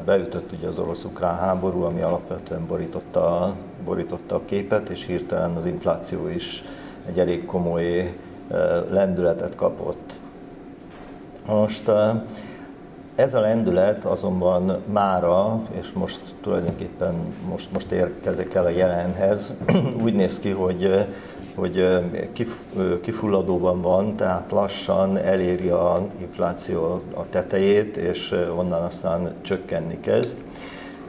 beütött ugye az orosz-ukrán háború, ami alapvetően borította, borította a képet, és hirtelen az infláció is egy elég komoly lendületet kapott. Most ez a lendület azonban mára, és most tulajdonképpen most, most érkezik el a jelenhez, úgy néz ki, hogy hogy kifulladóban van, tehát lassan eléri a infláció a tetejét, és onnan aztán csökkenni kezd.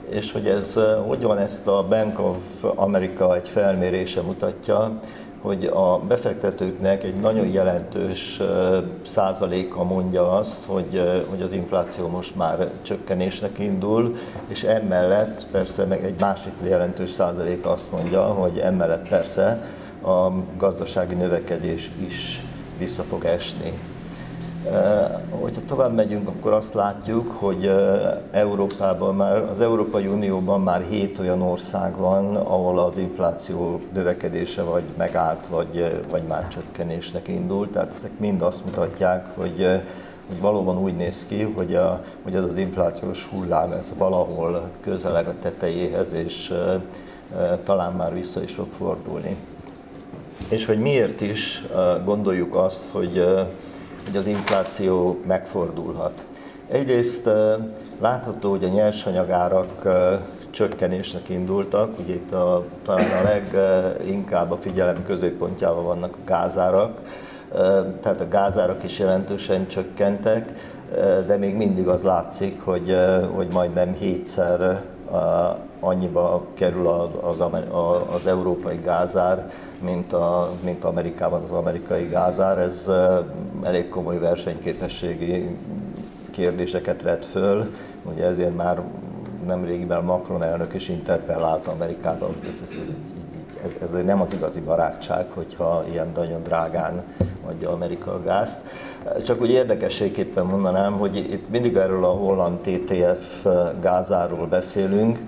És hogy ez, hogy van ezt a Bank of America egy felmérése mutatja, hogy a befektetőknek egy nagyon jelentős százaléka mondja azt, hogy, hogy az infláció most már csökkenésnek indul, és emellett persze meg egy másik jelentős százaléka azt mondja, hogy emellett persze a gazdasági növekedés is vissza fog esni. Hogyha tovább megyünk, akkor azt látjuk, hogy Európában már, az Európai Unióban már hét olyan ország van, ahol az infláció növekedése vagy megállt, vagy, vagy már csökkenésnek indult. Tehát ezek mind azt mutatják, hogy, hogy valóban úgy néz ki, hogy, a, hogy az az inflációs hullám ez valahol közeleg a tetejéhez, és talán már vissza is fog fordulni és hogy miért is gondoljuk azt, hogy, hogy az infláció megfordulhat. Egyrészt látható, hogy a nyersanyagárak csökkenésnek indultak, ugye itt a, talán a leginkább a figyelem középpontjában vannak a gázárak, tehát a gázárak is jelentősen csökkentek, de még mindig az látszik, hogy, hogy majdnem hétszer annyiba kerül az, az európai gázár, mint, a, mint Amerikában az amerikai gázár. Ez elég komoly versenyképességi kérdéseket vet föl. Ugye ezért már nemrégiben Macron elnök is interpellálta Amerikában, hogy ez, ez, ez, ez, ez nem az igazi barátság, hogyha ilyen nagyon drágán adja Amerika a gázt. Csak úgy érdekességképpen mondanám, hogy itt mindig erről a holland TTF gázáról beszélünk,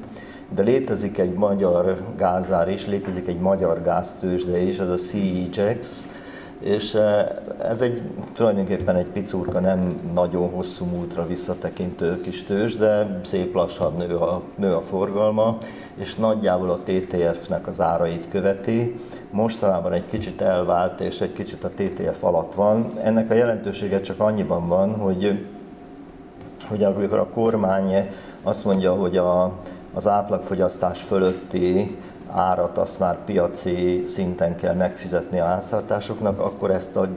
de létezik egy magyar gázár is, létezik egy magyar gáztősde is, az a CEGEX, és eh, ez egy tulajdonképpen egy picurka, nem nagyon hosszú múltra visszatekintő kis tős, de szép lassan nő a, nő a forgalma, és nagyjából a TTF-nek az árait követi. Mostanában egy kicsit elvált, és egy kicsit a TTF alatt van. Ennek a jelentősége csak annyiban van, hogy, hogy amikor a kormány azt mondja, hogy a, az átlagfogyasztás fölötti árat azt már piaci szinten kell megfizetni a háztartásoknak, akkor ezt a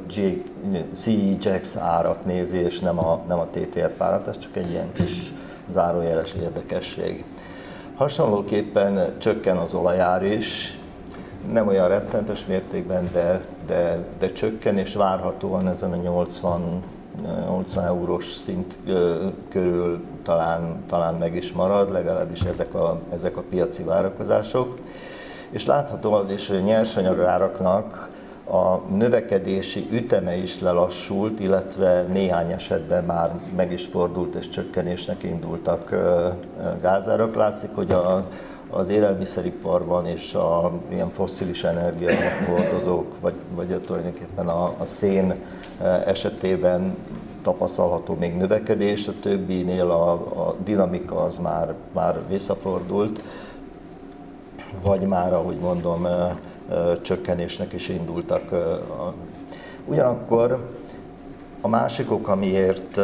CEGEX árat nézi, és nem a, nem a TTF árat, ez csak egy ilyen kis zárójeles érdekesség. Hasonlóképpen csökken az olajár is, nem olyan rettentes mértékben, de, de, de csökken, és várhatóan ezen a 80 80 eurós szint körül talán, talán meg is marad, legalábbis ezek a, ezek a piaci várakozások. És látható az is, hogy a nyersanyagáraknak a növekedési üteme is lelassult, illetve néhány esetben már meg is fordult és csökkenésnek indultak gázárak. Látszik, hogy a, az élelmiszeriparban és a ilyen fosszilis energiahordozók, vagy, vagy tulajdonképpen a, a szén esetében tapasztalható még növekedés, a többinél a, a dinamika az már, már visszafordult, vagy már, ahogy mondom, csökkenésnek is indultak. Ugyanakkor a másik ok, amiért,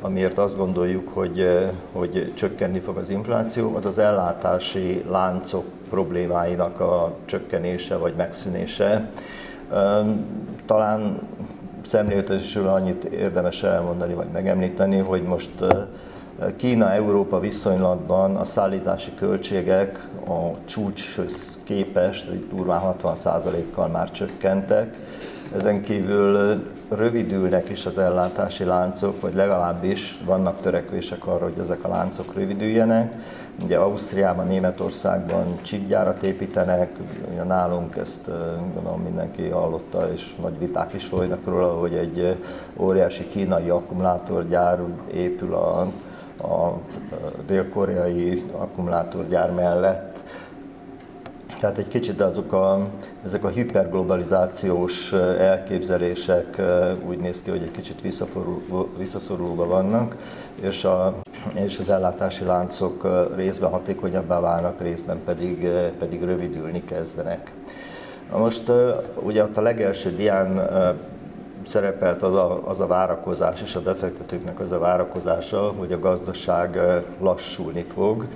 amiért azt gondoljuk, hogy, hogy csökkenni fog az infláció, az az ellátási láncok problémáinak a csökkenése vagy megszűnése. Talán szemléltetésről annyit érdemes elmondani vagy megemlíteni, hogy most Kína-Európa viszonylatban a szállítási költségek a csúcshoz képest durván 60%-kal már csökkentek. Ezen kívül rövidülnek is az ellátási láncok, vagy legalábbis vannak törekvések arra, hogy ezek a láncok rövidüljenek. Ugye Ausztriában, Németországban csipgyárat építenek, ugye nálunk ezt gondolom mindenki hallotta, és nagy viták is folynak róla, hogy egy óriási kínai akkumulátorgyár épül a, a dél-koreai akkumulátorgyár mellett, Tehát egy kicsit azok a, ezek a hiperglobalizációs elképzelések úgy néz ki, hogy egy kicsit visszaszorulva vannak, és, a, és az ellátási láncok részben hatékonyabbá válnak, részben pedig, pedig rövidülni kezdenek. Most ugye ott a legelső dián szerepelt az a, az a várakozás és a befektetőknek az a várakozása, hogy a gazdaság lassulni fog,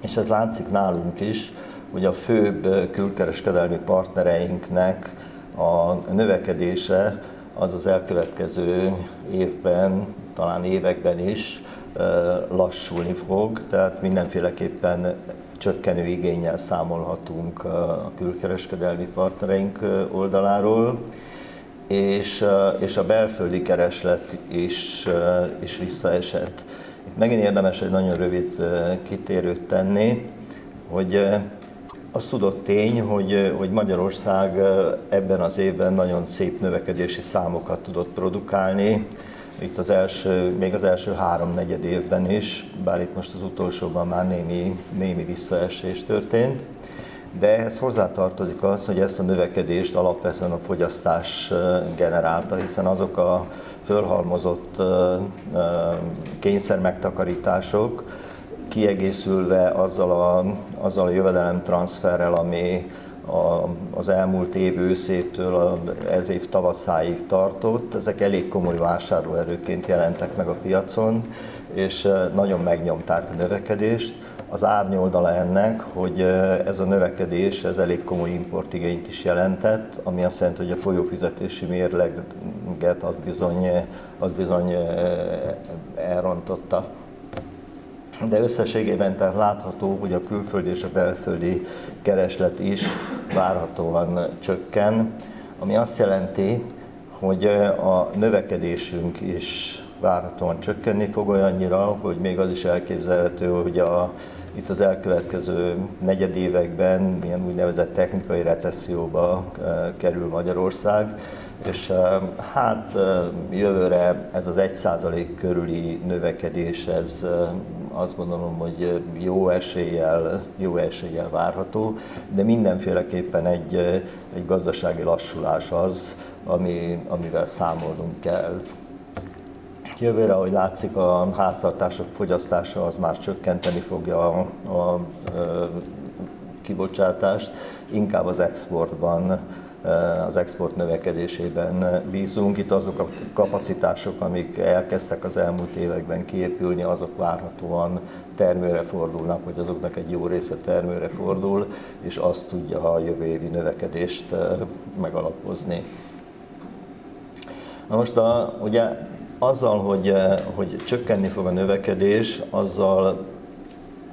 és ez látszik nálunk is, hogy a főbb külkereskedelmi partnereinknek a növekedése az az elkövetkező évben, talán években is lassulni fog, tehát mindenféleképpen csökkenő igényel számolhatunk a külkereskedelmi partnereink oldaláról, és, és a belföldi kereslet is, is visszaesett. Itt megint érdemes egy nagyon rövid kitérőt tenni, hogy az tudott tény, hogy, hogy Magyarország ebben az évben nagyon szép növekedési számokat tudott produkálni, itt az első, még az első három negyed évben is, bár itt most az utolsóban már némi, némi visszaesés történt. De ehhez hozzátartozik az, hogy ezt a növekedést alapvetően a fogyasztás generálta, hiszen azok a fölhalmozott kényszer megtakarítások, kiegészülve azzal a, azzal a jövedelemtranszferrel, ami a, az elmúlt év őszétől ez év tavaszáig tartott, ezek elég komoly vásárlóerőként jelentek meg a piacon, és nagyon megnyomták a növekedést. Az árnyoldala ennek, hogy ez a növekedés ez elég komoly importigényt is jelentett, ami azt jelenti, hogy a folyófizetési mérleget az bizony, az bizony elrontotta de összességében tehát látható, hogy a külföldi és a belföldi kereslet is várhatóan csökken, ami azt jelenti, hogy a növekedésünk is várhatóan csökkenni fog olyannyira, hogy még az is elképzelhető, hogy a, itt az elkövetkező negyedévekben ilyen úgynevezett technikai recesszióba kerül Magyarország, és hát jövőre ez az 1% körüli növekedés, ez azt gondolom, hogy jó eséllyel, jó eséllyel várható, de mindenféleképpen egy, egy gazdasági lassulás az, ami, amivel számolnunk kell. Jövőre, ahogy látszik, a háztartások fogyasztása az már csökkenteni fogja a, a, a kibocsátást, inkább az exportban az export növekedésében bízunk. Itt azok a kapacitások, amik elkezdtek az elmúlt években kiépülni, azok várhatóan termőre fordulnak, vagy azoknak egy jó része termőre fordul, és azt tudja a jövő évi növekedést eh, megalapozni. Na most a, ugye azzal, hogy, eh, hogy csökkenni fog a növekedés, azzal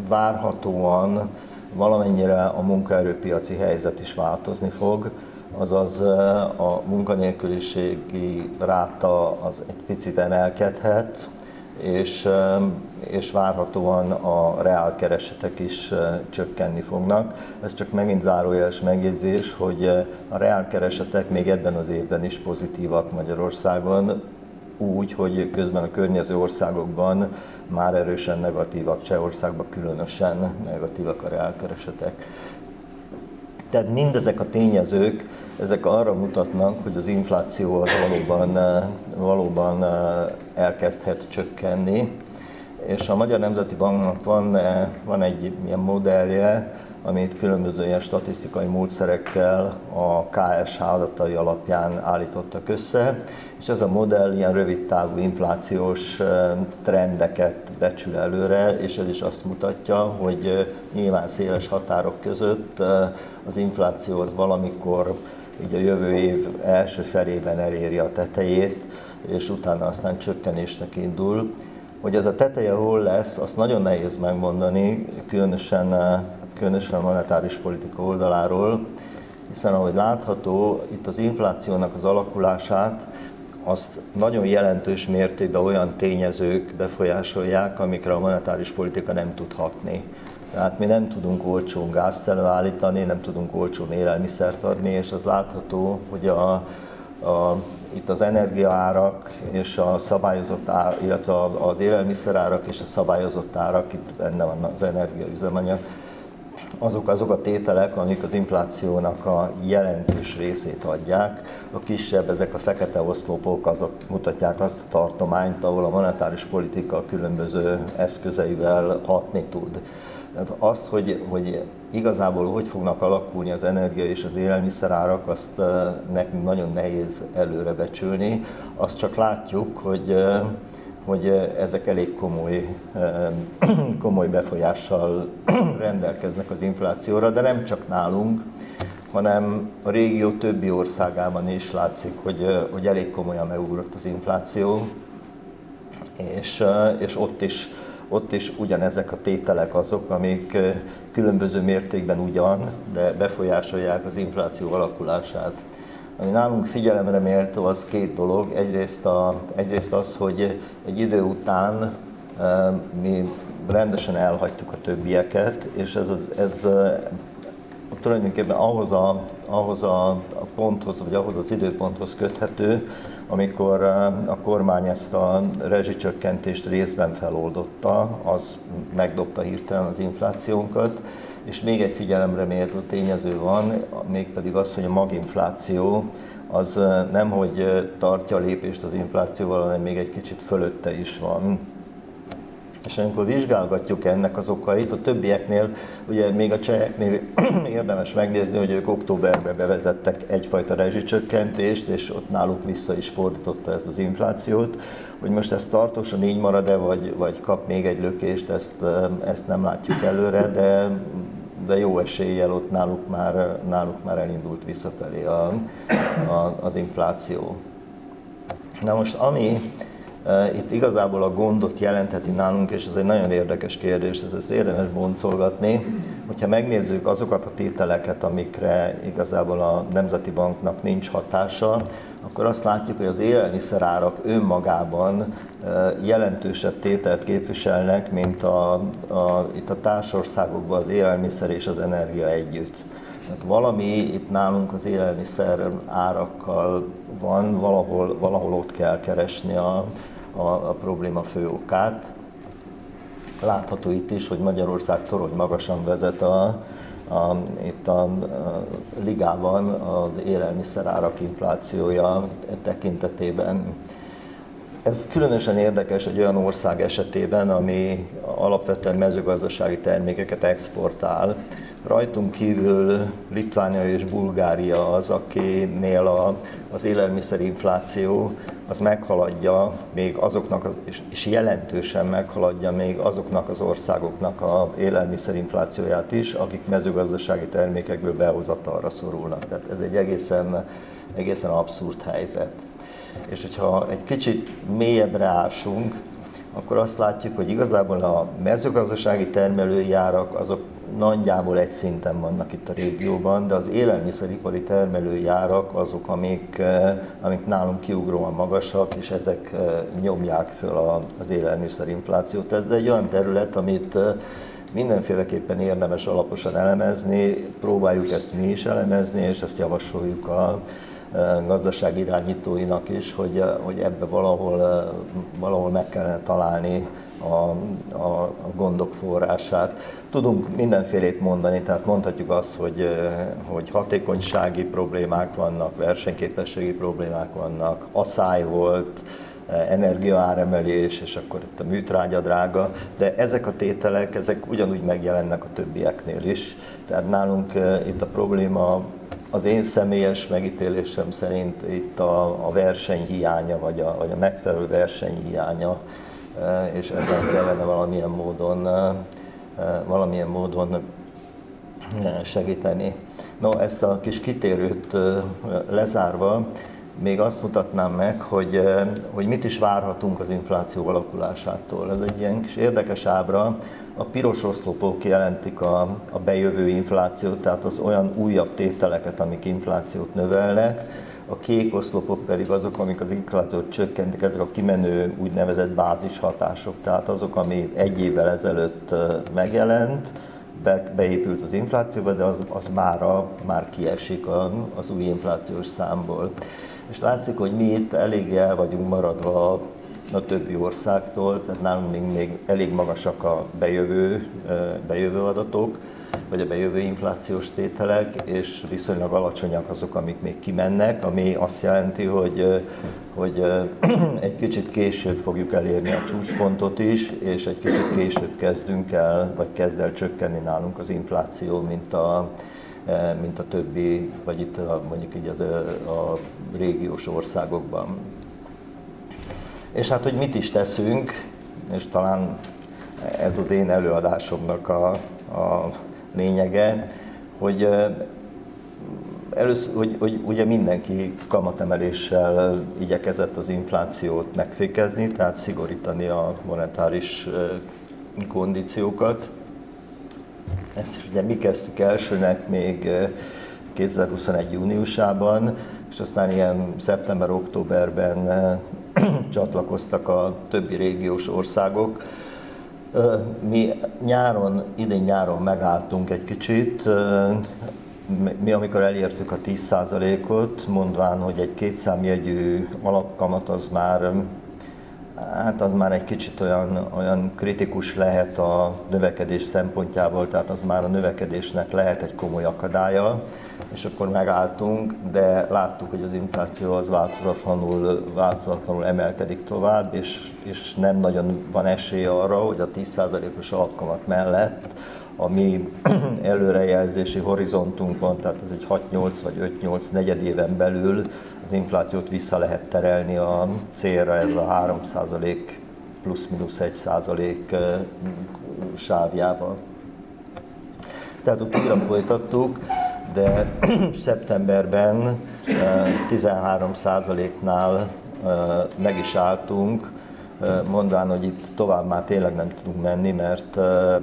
várhatóan valamennyire a munkaerőpiaci helyzet is változni fog azaz a munkanélküliségi ráta az egy picit emelkedhet, és, és várhatóan a reálkeresetek is csökkenni fognak. Ez csak megint zárójeles megjegyzés, hogy a reálkeresetek még ebben az évben is pozitívak Magyarországon, úgy, hogy közben a környező országokban már erősen negatívak, Csehországban különösen negatívak a reálkeresetek. Tehát mindezek a tényezők, ezek arra mutatnak, hogy az infláció az valóban, valóban elkezdhet csökkenni, és a Magyar Nemzeti Banknak van, van egy ilyen modellje, amit különböző ilyen statisztikai módszerekkel a KSH adatai alapján állítottak össze, és ez a modell ilyen rövid távú inflációs trendeket becsül előre, és ez is azt mutatja, hogy nyilván széles határok között az infláció az valamikor így a jövő év első felében eléri a tetejét, és utána aztán csökkenésnek indul. Hogy ez a teteje hol lesz, azt nagyon nehéz megmondani, különösen, különösen a monetáris politika oldaláról, hiszen ahogy látható, itt az inflációnak az alakulását azt nagyon jelentős mértékben olyan tényezők befolyásolják, amikre a monetáris politika nem tud hatni. Tehát mi nem tudunk olcsón gázt előállítani, nem tudunk olcsón élelmiszert adni, és az látható, hogy a, a, itt az energiaárak és a szabályozott árak, illetve az élelmiszerárak és a szabályozott árak, itt benne van az energiaüzemanyag, azok azok a tételek, amik az inflációnak a jelentős részét adják. A kisebb, ezek a fekete oszlopok azok mutatják azt a tartományt, ahol a monetáris politika különböző eszközeivel hatni tud. Tehát azt, hogy, hogy igazából hogy fognak alakulni az energia és az élelmiszerárak, azt nekünk nagyon nehéz előrebecsülni. Azt csak látjuk, hogy hogy ezek elég komoly, komoly befolyással rendelkeznek az inflációra, de nem csak nálunk, hanem a régió többi országában is látszik, hogy, hogy elég komolyan megugrott az infláció, és, és ott is ott is ugyanezek a tételek azok, amik különböző mértékben ugyan, de befolyásolják az infláció alakulását. Ami nálunk figyelemre méltó, az két dolog. Egyrészt, a, egyrészt az, hogy egy idő után mi rendesen elhagytuk a többieket, és ez, ez, ez tulajdonképpen ahhoz a, ahhoz a ponthoz, vagy ahhoz az időponthoz köthető, amikor a kormány ezt a rezsicsökkentést részben feloldotta, az megdobta hirtelen az inflációnkat, és még egy figyelemre méltó tényező van, mégpedig az, hogy a maginfláció az nem, hogy tartja a lépést az inflációval, hanem még egy kicsit fölötte is van. És amikor vizsgálgatjuk ennek az okait, a többieknél, ugye még a cseheknél érdemes megnézni, hogy ők októberben bevezettek egyfajta rezsicsökkentést, és ott náluk vissza is fordította ezt az inflációt. Hogy most ez tartósan így marad-e, vagy, vagy kap még egy lökést, ezt, ezt nem látjuk előre, de de jó eséllyel ott náluk már, náluk már elindult visszafelé a, a, az infláció. Na most ami e, itt igazából a gondot jelentheti nálunk, és ez egy nagyon érdekes kérdés, ez ezt érdemes boncolgatni, hogyha megnézzük azokat a tételeket, amikre igazából a Nemzeti Banknak nincs hatása, akkor azt látjuk, hogy az élelmiszerárak önmagában jelentősebb tételt képviselnek, mint a, a, itt a társországokban az élelmiszer és az energia együtt. Tehát valami itt nálunk az élelmiszer árakkal van, valahol, valahol ott kell keresni a, a, a probléma fő okát. Látható itt is, hogy Magyarország torony magasan vezet a, a, itt a, a ligában az élelmiszerárak inflációja tekintetében. Ez különösen érdekes egy olyan ország esetében, ami alapvetően mezőgazdasági termékeket exportál. Rajtunk kívül Litvánia és Bulgária az, akinél a, az élelmiszerinfláció az meghaladja még azoknak, és jelentősen meghaladja még azoknak az országoknak a élelmiszerinflációját is, akik mezőgazdasági termékekből behozatalra szorulnak. Tehát ez egy egészen, egészen abszurd helyzet. És hogyha egy kicsit mélyebbre ásunk, akkor azt látjuk, hogy igazából a mezőgazdasági termelői árak azok nagyjából egy szinten vannak itt a régióban, de az élelmiszeripari termelői árak azok, amik, eh, amik nálunk kiugróan magasak, és ezek eh, nyomják föl az élelmiszerinflációt. Ez egy olyan terület, amit eh, mindenféleképpen érdemes alaposan elemezni, próbáljuk ezt mi is elemezni, és ezt javasoljuk a gazdaság irányítóinak is, hogy, hogy ebbe valahol, valahol meg kellene találni a, a, a gondok forrását. Tudunk mindenfélét mondani, tehát mondhatjuk azt, hogy, hogy hatékonysági problémák vannak, versenyképességi problémák vannak, asszály volt, energiaáremelés, és akkor itt a műtrágya drága, de ezek a tételek, ezek ugyanúgy megjelennek a többieknél is. Tehát nálunk itt a probléma az én személyes megítélésem szerint itt a, a verseny hiánya, vagy a, vagy a megfelelő verseny hiánya, és ezzel kellene valamilyen módon, valamilyen módon segíteni. No, ezt a kis kitérőt lezárva, még azt mutatnám meg, hogy, hogy mit is várhatunk az infláció alakulásától. Ez egy ilyen kis érdekes ábra. A piros oszlopok jelentik a, a bejövő inflációt, tehát az olyan újabb tételeket, amik inflációt növelnek. A kék oszlopok pedig azok, amik az inflációt csökkentik, ezek a kimenő úgynevezett bázis hatások, tehát azok, ami egy évvel ezelőtt megjelent, be, beépült az inflációba, de az, az mára már kiesik az új inflációs számból. És látszik, hogy mi itt elég el vagyunk maradva a, többi országtól, tehát nálunk még, még elég magasak a bejövő, bejövő adatok. vagy a bejövő inflációs tételek, és viszonylag alacsonyak azok, amik még kimennek, ami azt jelenti, hogy, hogy egy kicsit később fogjuk elérni a csúcspontot is, és egy kicsit később kezdünk el, vagy kezd el csökkenni nálunk az infláció, mint a, mint a többi, vagy itt mondjuk így az, a régiós országokban. És hát, hogy mit is teszünk, és talán ez az én előadásomnak a, a lényege, hogy először, hogy, hogy ugye mindenki kamatemeléssel igyekezett az inflációt megfékezni, tehát szigorítani a monetáris kondíciókat. Ezt is ugye mi kezdtük elsőnek még 2021. júniusában, és aztán ilyen szeptember-októberben csatlakoztak a többi régiós országok. Mi nyáron, idén nyáron megálltunk egy kicsit, mi amikor elértük a 10%-ot, mondván, hogy egy kétszámjegyű alapkamat az már Hát az már egy kicsit olyan, olyan kritikus lehet a növekedés szempontjából, tehát az már a növekedésnek lehet egy komoly akadálya, és akkor megálltunk, de láttuk, hogy az infláció az változatlanul, változatlanul emelkedik tovább, és, és nem nagyon van esély arra, hogy a 10%-os alapkamat mellett a mi előrejelzési horizontunkon, tehát ez egy 6-8 vagy 5-8 negyed éven belül az inflációt vissza lehet terelni a célra, ez a 3% plusz-minusz 1% sávjával. Tehát ott újra folytattuk, de szeptemberben 13%-nál meg is álltunk, mondván, hogy itt tovább már tényleg nem tudunk menni, mert,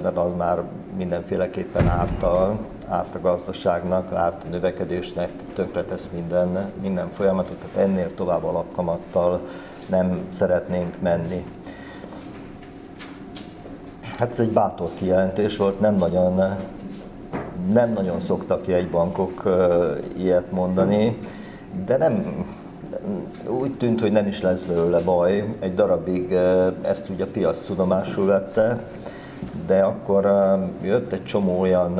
mert az már mindenféleképpen árt a, árt a gazdaságnak, árt a növekedésnek, tönkretesz minden, minden folyamatot, tehát ennél tovább alapkamattal nem szeretnénk menni. Hát ez egy bátor kijelentés volt, nem nagyon, nem nagyon szoktak jegybankok ilyet mondani, de nem, úgy tűnt, hogy nem is lesz belőle baj. Egy darabig ezt ugye a piac tudomásul vette, de akkor jött egy csomó olyan,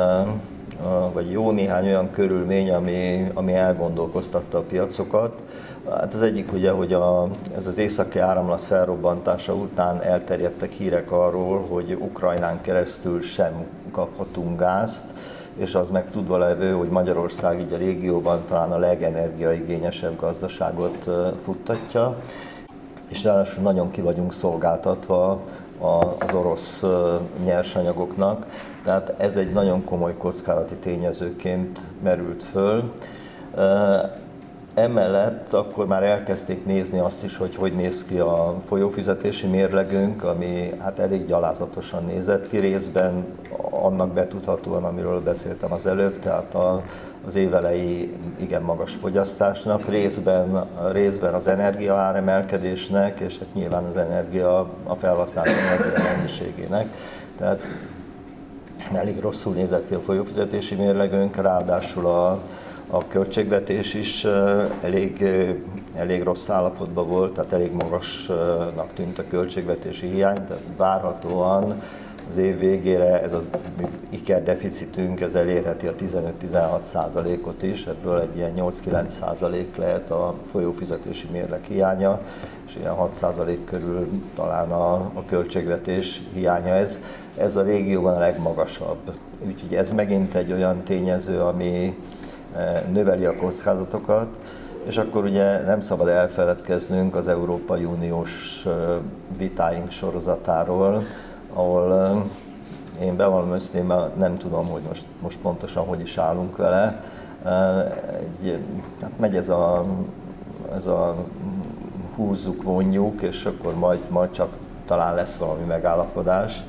vagy jó néhány olyan körülmény, ami, ami elgondolkoztatta a piacokat. Hát az egyik ugye, hogy a, ez az északi áramlat felrobbantása után elterjedtek hírek arról, hogy Ukrajnán keresztül sem kaphatunk gázt, és az meg tudva levő, hogy Magyarország így a régióban talán a legenergiaigényesebb gazdaságot futtatja, és ráadásul nagyon ki vagyunk szolgáltatva az orosz nyersanyagoknak, tehát ez egy nagyon komoly kockázati tényezőként merült föl. Emellett akkor már elkezdték nézni azt is, hogy hogy néz ki a folyófizetési mérlegünk, ami hát elég gyalázatosan nézett ki részben, annak betudhatóan, amiről beszéltem az előbb, tehát a, az évelei igen magas fogyasztásnak, részben, részben az energia áremelkedésnek, és hát nyilván az energia, a felhasznált energia mennyiségének. Tehát elég rosszul nézett ki a folyófizetési mérlegünk, ráadásul a, a költségvetés is elég, elég rossz állapotban volt, tehát elég magasnak tűnt a költségvetési hiány, tehát várhatóan az év végére ez a iker deficitünk ez elérheti a 15-16 százalékot is, ebből egy ilyen 8-9 százalék lehet a folyófizetési mérleg hiánya, és ilyen 6 százalék körül talán a, a költségvetés hiánya ez. Ez a régióban a legmagasabb. Úgyhogy ez megint egy olyan tényező, ami, növeli a kockázatokat, és akkor ugye nem szabad elfeledkeznünk az Európai Uniós vitáink sorozatáról, ahol én bevallom őszintén, nem tudom, hogy most, most pontosan hogy is állunk vele. Egy, hát megy ez a, ez a húzzuk, vonjuk, és akkor majd, majd csak talán lesz valami megállapodás.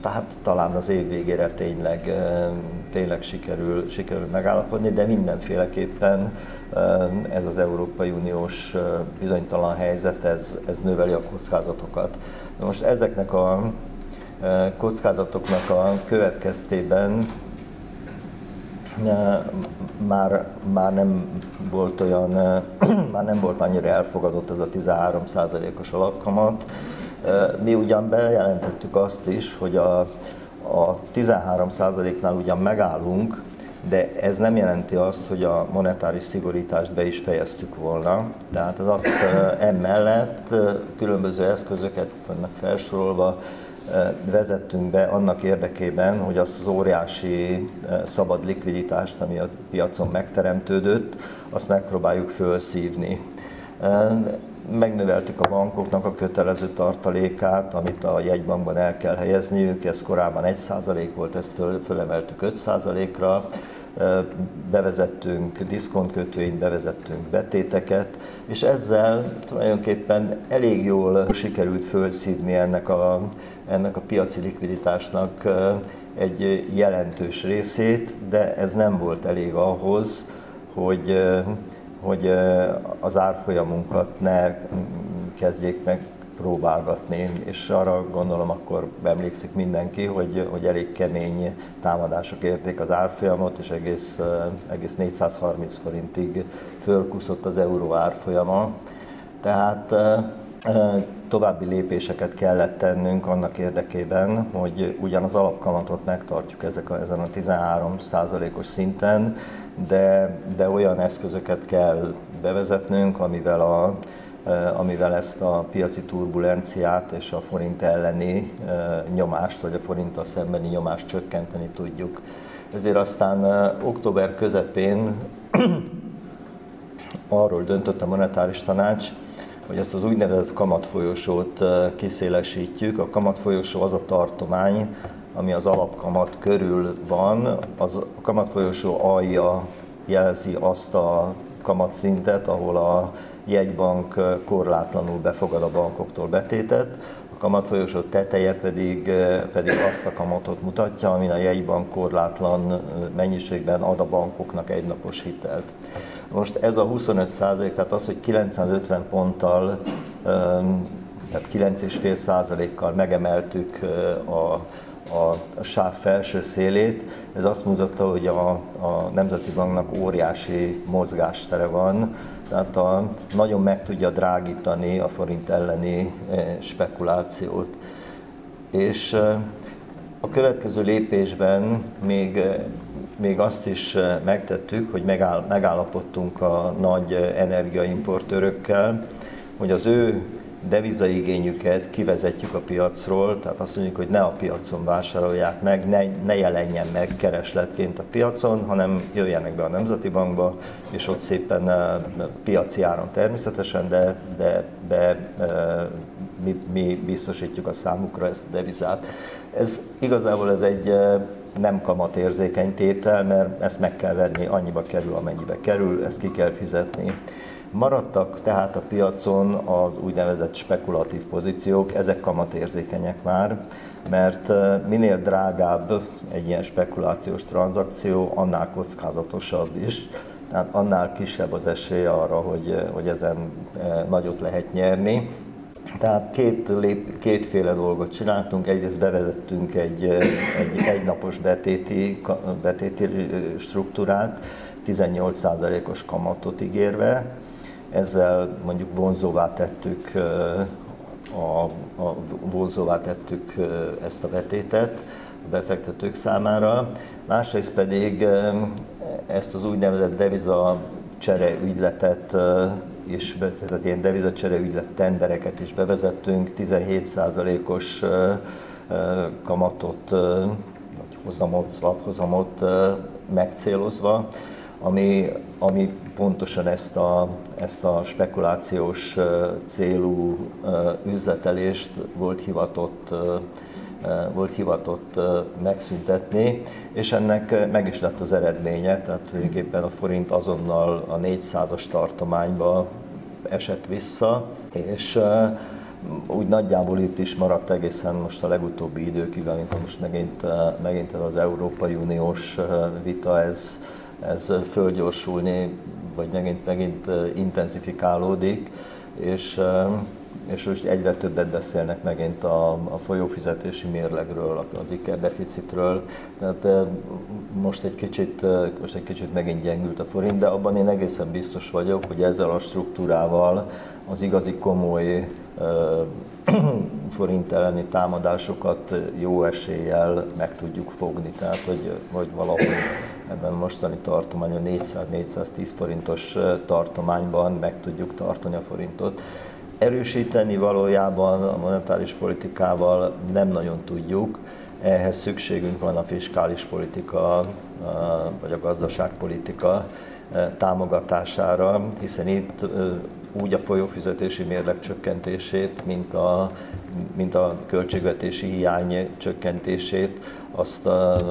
Tehát talán az év végére tényleg, tényleg sikerül, sikerül megállapodni, de mindenféleképpen ez az Európai Uniós bizonytalan helyzet, ez, ez növeli a kockázatokat. Most ezeknek a kockázatoknak a következtében már, már nem volt olyan, már nem volt annyira elfogadott ez a 13%-os alapkamat, mi ugyan bejelentettük azt is, hogy a, a 13%-nál ugyan megállunk, de ez nem jelenti azt, hogy a monetáris szigorítást be is fejeztük volna. Tehát az azt emellett különböző eszközöket vannak felsorolva, vezettünk be annak érdekében, hogy azt az óriási szabad likviditást, ami a piacon megteremtődött, azt megpróbáljuk fölszívni. Megnöveltük a bankoknak a kötelező tartalékát, amit a jegybankban el kell helyezniük, ez korábban 1% volt, ezt föl, fölemeltük 5%-ra, bevezettünk diszkontkötvényt, bevezettünk betéteket, és ezzel tulajdonképpen elég jól sikerült fölszívni ennek a, ennek a piaci likviditásnak egy jelentős részét, de ez nem volt elég ahhoz, hogy hogy az árfolyamunkat ne kezdjék meg próbálgatni, és arra gondolom akkor emlékszik mindenki, hogy, hogy elég kemény támadások érték az árfolyamot, és egész, egész 430 forintig fölkuszott az euró árfolyama. Tehát további lépéseket kellett tennünk annak érdekében, hogy ugyan az alapkamatot megtartjuk ezek a, ezen a 13 os szinten, de, de olyan eszközöket kell bevezetnünk, amivel, a, amivel ezt a piaci turbulenciát és a forint elleni nyomást, vagy a forinttal szembeni nyomást csökkenteni tudjuk. Ezért aztán október közepén arról döntött a monetáris tanács, hogy ezt az úgynevezett kamatfolyosót kiszélesítjük. A kamatfolyosó az a tartomány, ami az alapkamat körül van, az a kamatfolyosó alja jelzi azt a kamatszintet, ahol a jegybank korlátlanul befogad a bankoktól betétet, a kamatfolyosó teteje pedig, pedig azt a kamatot mutatja, amin a jegybank korlátlan mennyiségben ad a bankoknak egynapos hitelt. Most ez a 25 százalék, tehát az, hogy 950 ponttal, tehát 9,5 százalékkal megemeltük a a, a sáv felső szélét. Ez azt mutatta, hogy a, a Nemzeti Banknak óriási mozgástere van, tehát a, nagyon meg tudja drágítani a forint elleni spekulációt. És a következő lépésben még, még azt is megtettük, hogy megáll, megállapodtunk a nagy energiaimportőrökkel, hogy az ő devizaigényüket kivezetjük a piacról, tehát azt mondjuk, hogy ne a piacon vásárolják meg, ne, ne jelenjen meg keresletként a piacon, hanem jöjjenek be a Nemzeti Bankba, és ott szépen uh, piaci áron természetesen, de, de, uh, mi, mi biztosítjuk a számukra ezt a devizát. Ez igazából ez egy nem kamatérzékeny tétel, mert ezt meg kell venni, annyiba kerül, amennyibe kerül, ezt ki kell fizetni. Maradtak tehát a piacon az úgynevezett spekulatív pozíciók, ezek kamatérzékenyek már, mert minél drágább egy ilyen spekulációs tranzakció, annál kockázatosabb is, tehát annál kisebb az esély arra, hogy, hogy ezen nagyot lehet nyerni. Tehát két lép, kétféle dolgot csináltunk. Egyrészt bevezettünk egy, egy egynapos betéti, betéti struktúrát, 18%-os kamatot ígérve, ezzel mondjuk vonzóvá tettük a, a, vonzóvá tettük ezt a betétet a befektetők számára, másrészt pedig ezt az úgynevezett deviza csere ügyletet és tehát ilyen devizacsere ügylet tendereket is bevezettünk, 17%-os kamatot, vagy hozamot, swap hozamot megcélozva, ami, ami pontosan ezt a, ezt a spekulációs célú üzletelést volt hivatott volt hivatott megszüntetni, és ennek meg is lett az eredménye, tehát tulajdonképpen a forint azonnal a 400-as tartományba esett vissza, és úgy nagyjából itt is maradt egészen most a legutóbbi időkig, amikor most megint, megint az Európai Uniós vita, ez, ez fölgyorsulni, vagy megint, megint intenzifikálódik, és, és most egyre többet beszélnek megint a, a folyófizetési mérlegről, az IKER deficitről, tehát most egy, kicsit, most egy kicsit megint gyengült a forint, de abban én egészen biztos vagyok, hogy ezzel a struktúrával az igazi komoly forint elleni támadásokat jó eséllyel meg tudjuk fogni. Tehát, hogy, hogy valahol ebben a mostani tartományon 400-410 forintos tartományban meg tudjuk tartani a forintot. Erősíteni valójában a monetáris politikával nem nagyon tudjuk, ehhez szükségünk van a fiskális politika vagy a gazdaságpolitika támogatására, hiszen itt úgy a folyófizetési mérleg csökkentését, mint a, mint a költségvetési hiány csökkentését, azt,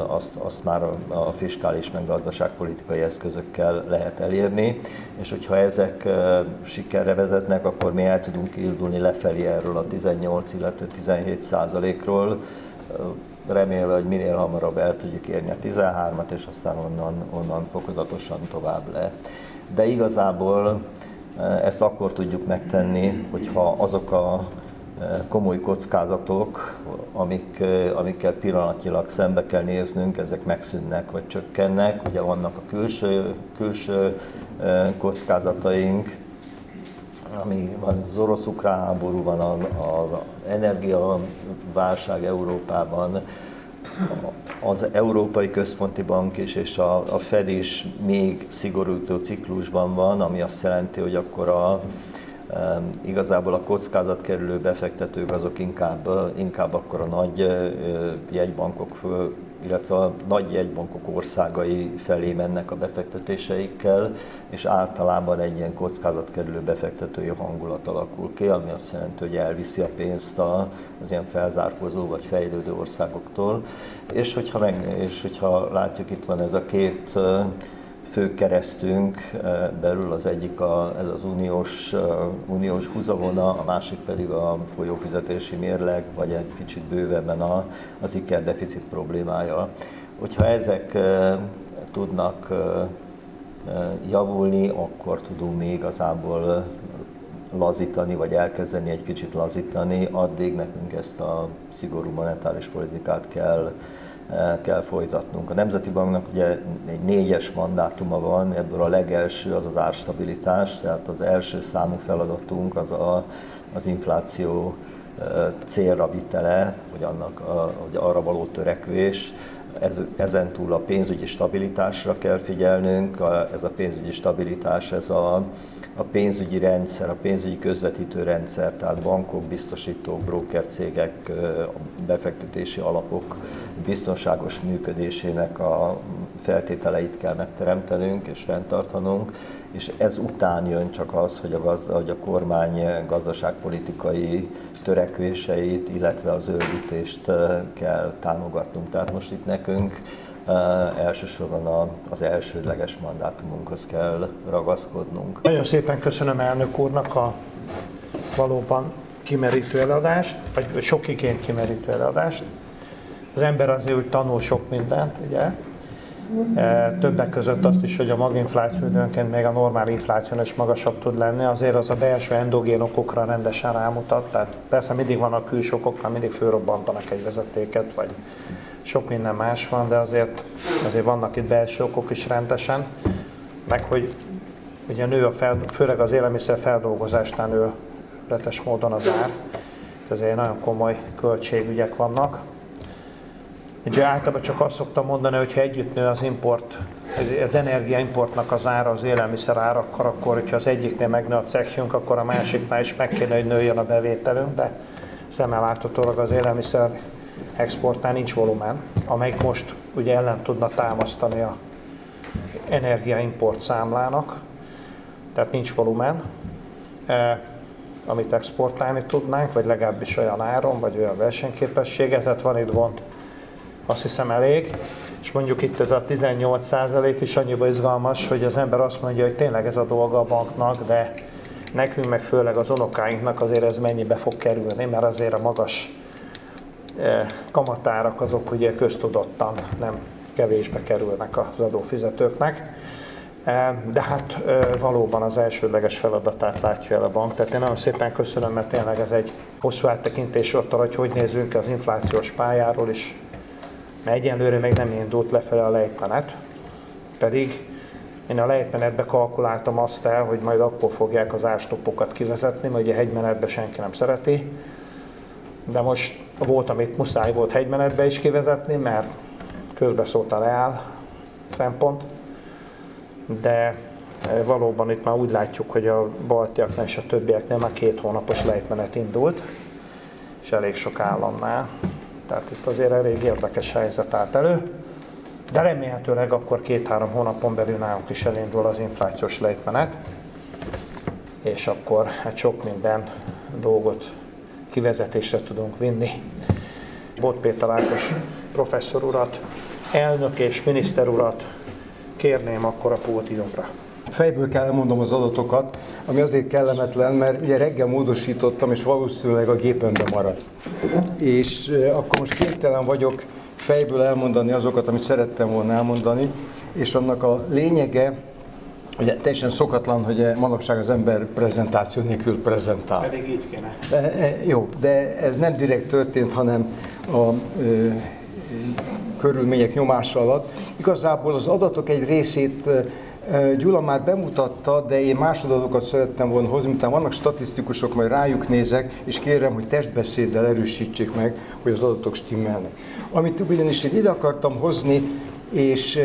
azt, azt már a fiskális meg gazdaságpolitikai eszközökkel lehet elérni, és hogyha ezek sikerre vezetnek, akkor mi el tudunk indulni lefelé erről a 18, illetve 17 százalékról, remélve, hogy minél hamarabb el tudjuk érni a 13-at, és aztán onnan, onnan fokozatosan tovább le. De igazából ezt akkor tudjuk megtenni, hogyha azok a komoly kockázatok, amik, amikkel pillanatnyilag szembe kell néznünk, ezek megszűnnek vagy csökkennek. Ugye vannak a külső, külső kockázataink, ami van az orosz-ukrán háború, van az energiaválság Európában, az Európai Központi Bank is és a, a Fed is még szigorító ciklusban van, ami azt jelenti, hogy akkor a, igazából a kockázat kerülő befektetők azok inkább, inkább akkor a nagy jegybankok illetve a nagy jegybankok országai felé mennek a befektetéseikkel, és általában egy ilyen kockázatkerülő befektetői hangulat alakul ki, ami azt jelenti, hogy elviszi a pénzt az ilyen felzárkozó vagy fejlődő országoktól. És hogyha, meg, és hogyha látjuk, itt van ez a két fő keresztünk belül, az egyik a, ez az uniós, uniós húzavona, a másik pedig a folyófizetési mérleg, vagy egy kicsit bővebben a, az ikerdeficit problémája. Hogyha ezek tudnak javulni, akkor tudunk még igazából lazítani, vagy elkezdeni egy kicsit lazítani, addig nekünk ezt a szigorú monetáris politikát kell kell folytatnunk. A Nemzeti Banknak ugye egy négyes mandátuma van, ebből a legelső az az árstabilitás, tehát az első számú feladatunk az a, az infláció célra vitele, vagy, annak a, vagy arra való törekvés, ez, ezen túl a pénzügyi stabilitásra kell figyelnünk, a, ez a pénzügyi stabilitás, ez a, a pénzügyi rendszer, a pénzügyi közvetítő rendszer, tehát bankok, biztosítók, brokercégek, befektetési alapok biztonságos működésének a feltételeit kell megteremtenünk és fenntartanunk, és ez után jön csak az, hogy a, gazda, hogy a kormány gazdaságpolitikai törekvéseit, illetve a zöldítést kell támogatnunk. Tehát most itt nekünk elsősorban az elsődleges mandátumunkhoz kell ragaszkodnunk. Nagyon szépen köszönöm elnök úrnak a valóban kimerítő eladást, vagy sok igényt kimerítő eladást. Az ember azért úgy tanul sok mindent, ugye? Többek között azt is, hogy a maginfláció időnként még a normál infláció is magasabb tud lenni, azért az a belső endogén okokra rendesen rámutat, tehát persze mindig van a külső okok, mindig fölrobbantanak egy vezetéket, vagy sok minden más van, de azért, azért vannak itt belső okok is rendesen, meg hogy ugye nő a fel, főleg az élelmiszer feldolgozásnál nő letes módon az ár, azért nagyon komoly költségügyek vannak. Ugye általában csak azt szoktam mondani, hogy ha együtt nő az import, az energiaimportnak az ára, az élelmiszer árakkal, akkor hogyha az egyiknél megnő a cechjünk, akkor a másiknál is meg kéne, hogy nőjön a bevételünk, de szemmel láthatólag az élelmiszer exportnál nincs volumen, amelyik most ugye ellen tudna támasztani a energiaimport számlának, tehát nincs volumen, eh, amit exportálni tudnánk, vagy legalábbis olyan áron, vagy olyan versenyképességet, tehát van itt gond, azt hiszem elég, és mondjuk itt ez a 18 százalék is annyiba izgalmas, hogy az ember azt mondja, hogy tényleg ez a dolga a banknak, de nekünk meg főleg az unokáinknak azért ez mennyibe fog kerülni, mert azért a magas E, kamatárak azok ugye köztudottan nem kevésbe kerülnek az adófizetőknek. E, de hát e, valóban az elsődleges feladatát látja el a bank. Tehát én nagyon szépen köszönöm, mert tényleg ez egy hosszú áttekintés ott, hogy hogy nézünk az inflációs pályáról is, mert egyenlőre még nem indult lefelé a lejtmenet, pedig Én a lejtmenetbe kalkuláltam azt el, hogy majd akkor fogják az ástopokat kivezetni, mert ugye hegymenetbe senki nem szereti. De most volt, amit muszáj volt hegymenetbe is kivezetni, mert közbeszólt a reál szempont. De e, valóban itt már úgy látjuk, hogy a baltiaknál és a többieknél már két hónapos lejtmenet indult, és elég sok államnál. Tehát itt azért elég érdekes helyzet állt elő. De remélhetőleg akkor két-három hónapon belül nálunk is elindul az inflációs lejtmenet, és akkor hát sok minden dolgot kivezetésre tudunk vinni. Bot Péter Ákos professzor urat, elnök és miniszter urat kérném akkor a pódiumra. Fejből kell elmondom az adatokat, ami azért kellemetlen, mert ugye reggel módosítottam, és valószínűleg a gépemben maradt. És akkor most képtelen vagyok fejből elmondani azokat, amit szerettem volna elmondani, és annak a lényege, Ugye teljesen szokatlan, hogy manapság az ember prezentáció nélkül prezentál. Pedig így kéne. De, e, jó, de ez nem direkt történt, hanem a ö, körülmények nyomása alatt. Igazából az adatok egy részét Gyula már bemutatta, de én más adatokat szerettem volna hozni, miután vannak statisztikusok, majd rájuk nézek, és kérem, hogy testbeszéddel erősítsék meg, hogy az adatok stimmelnek. Amit ugyanis én ide akartam hozni, és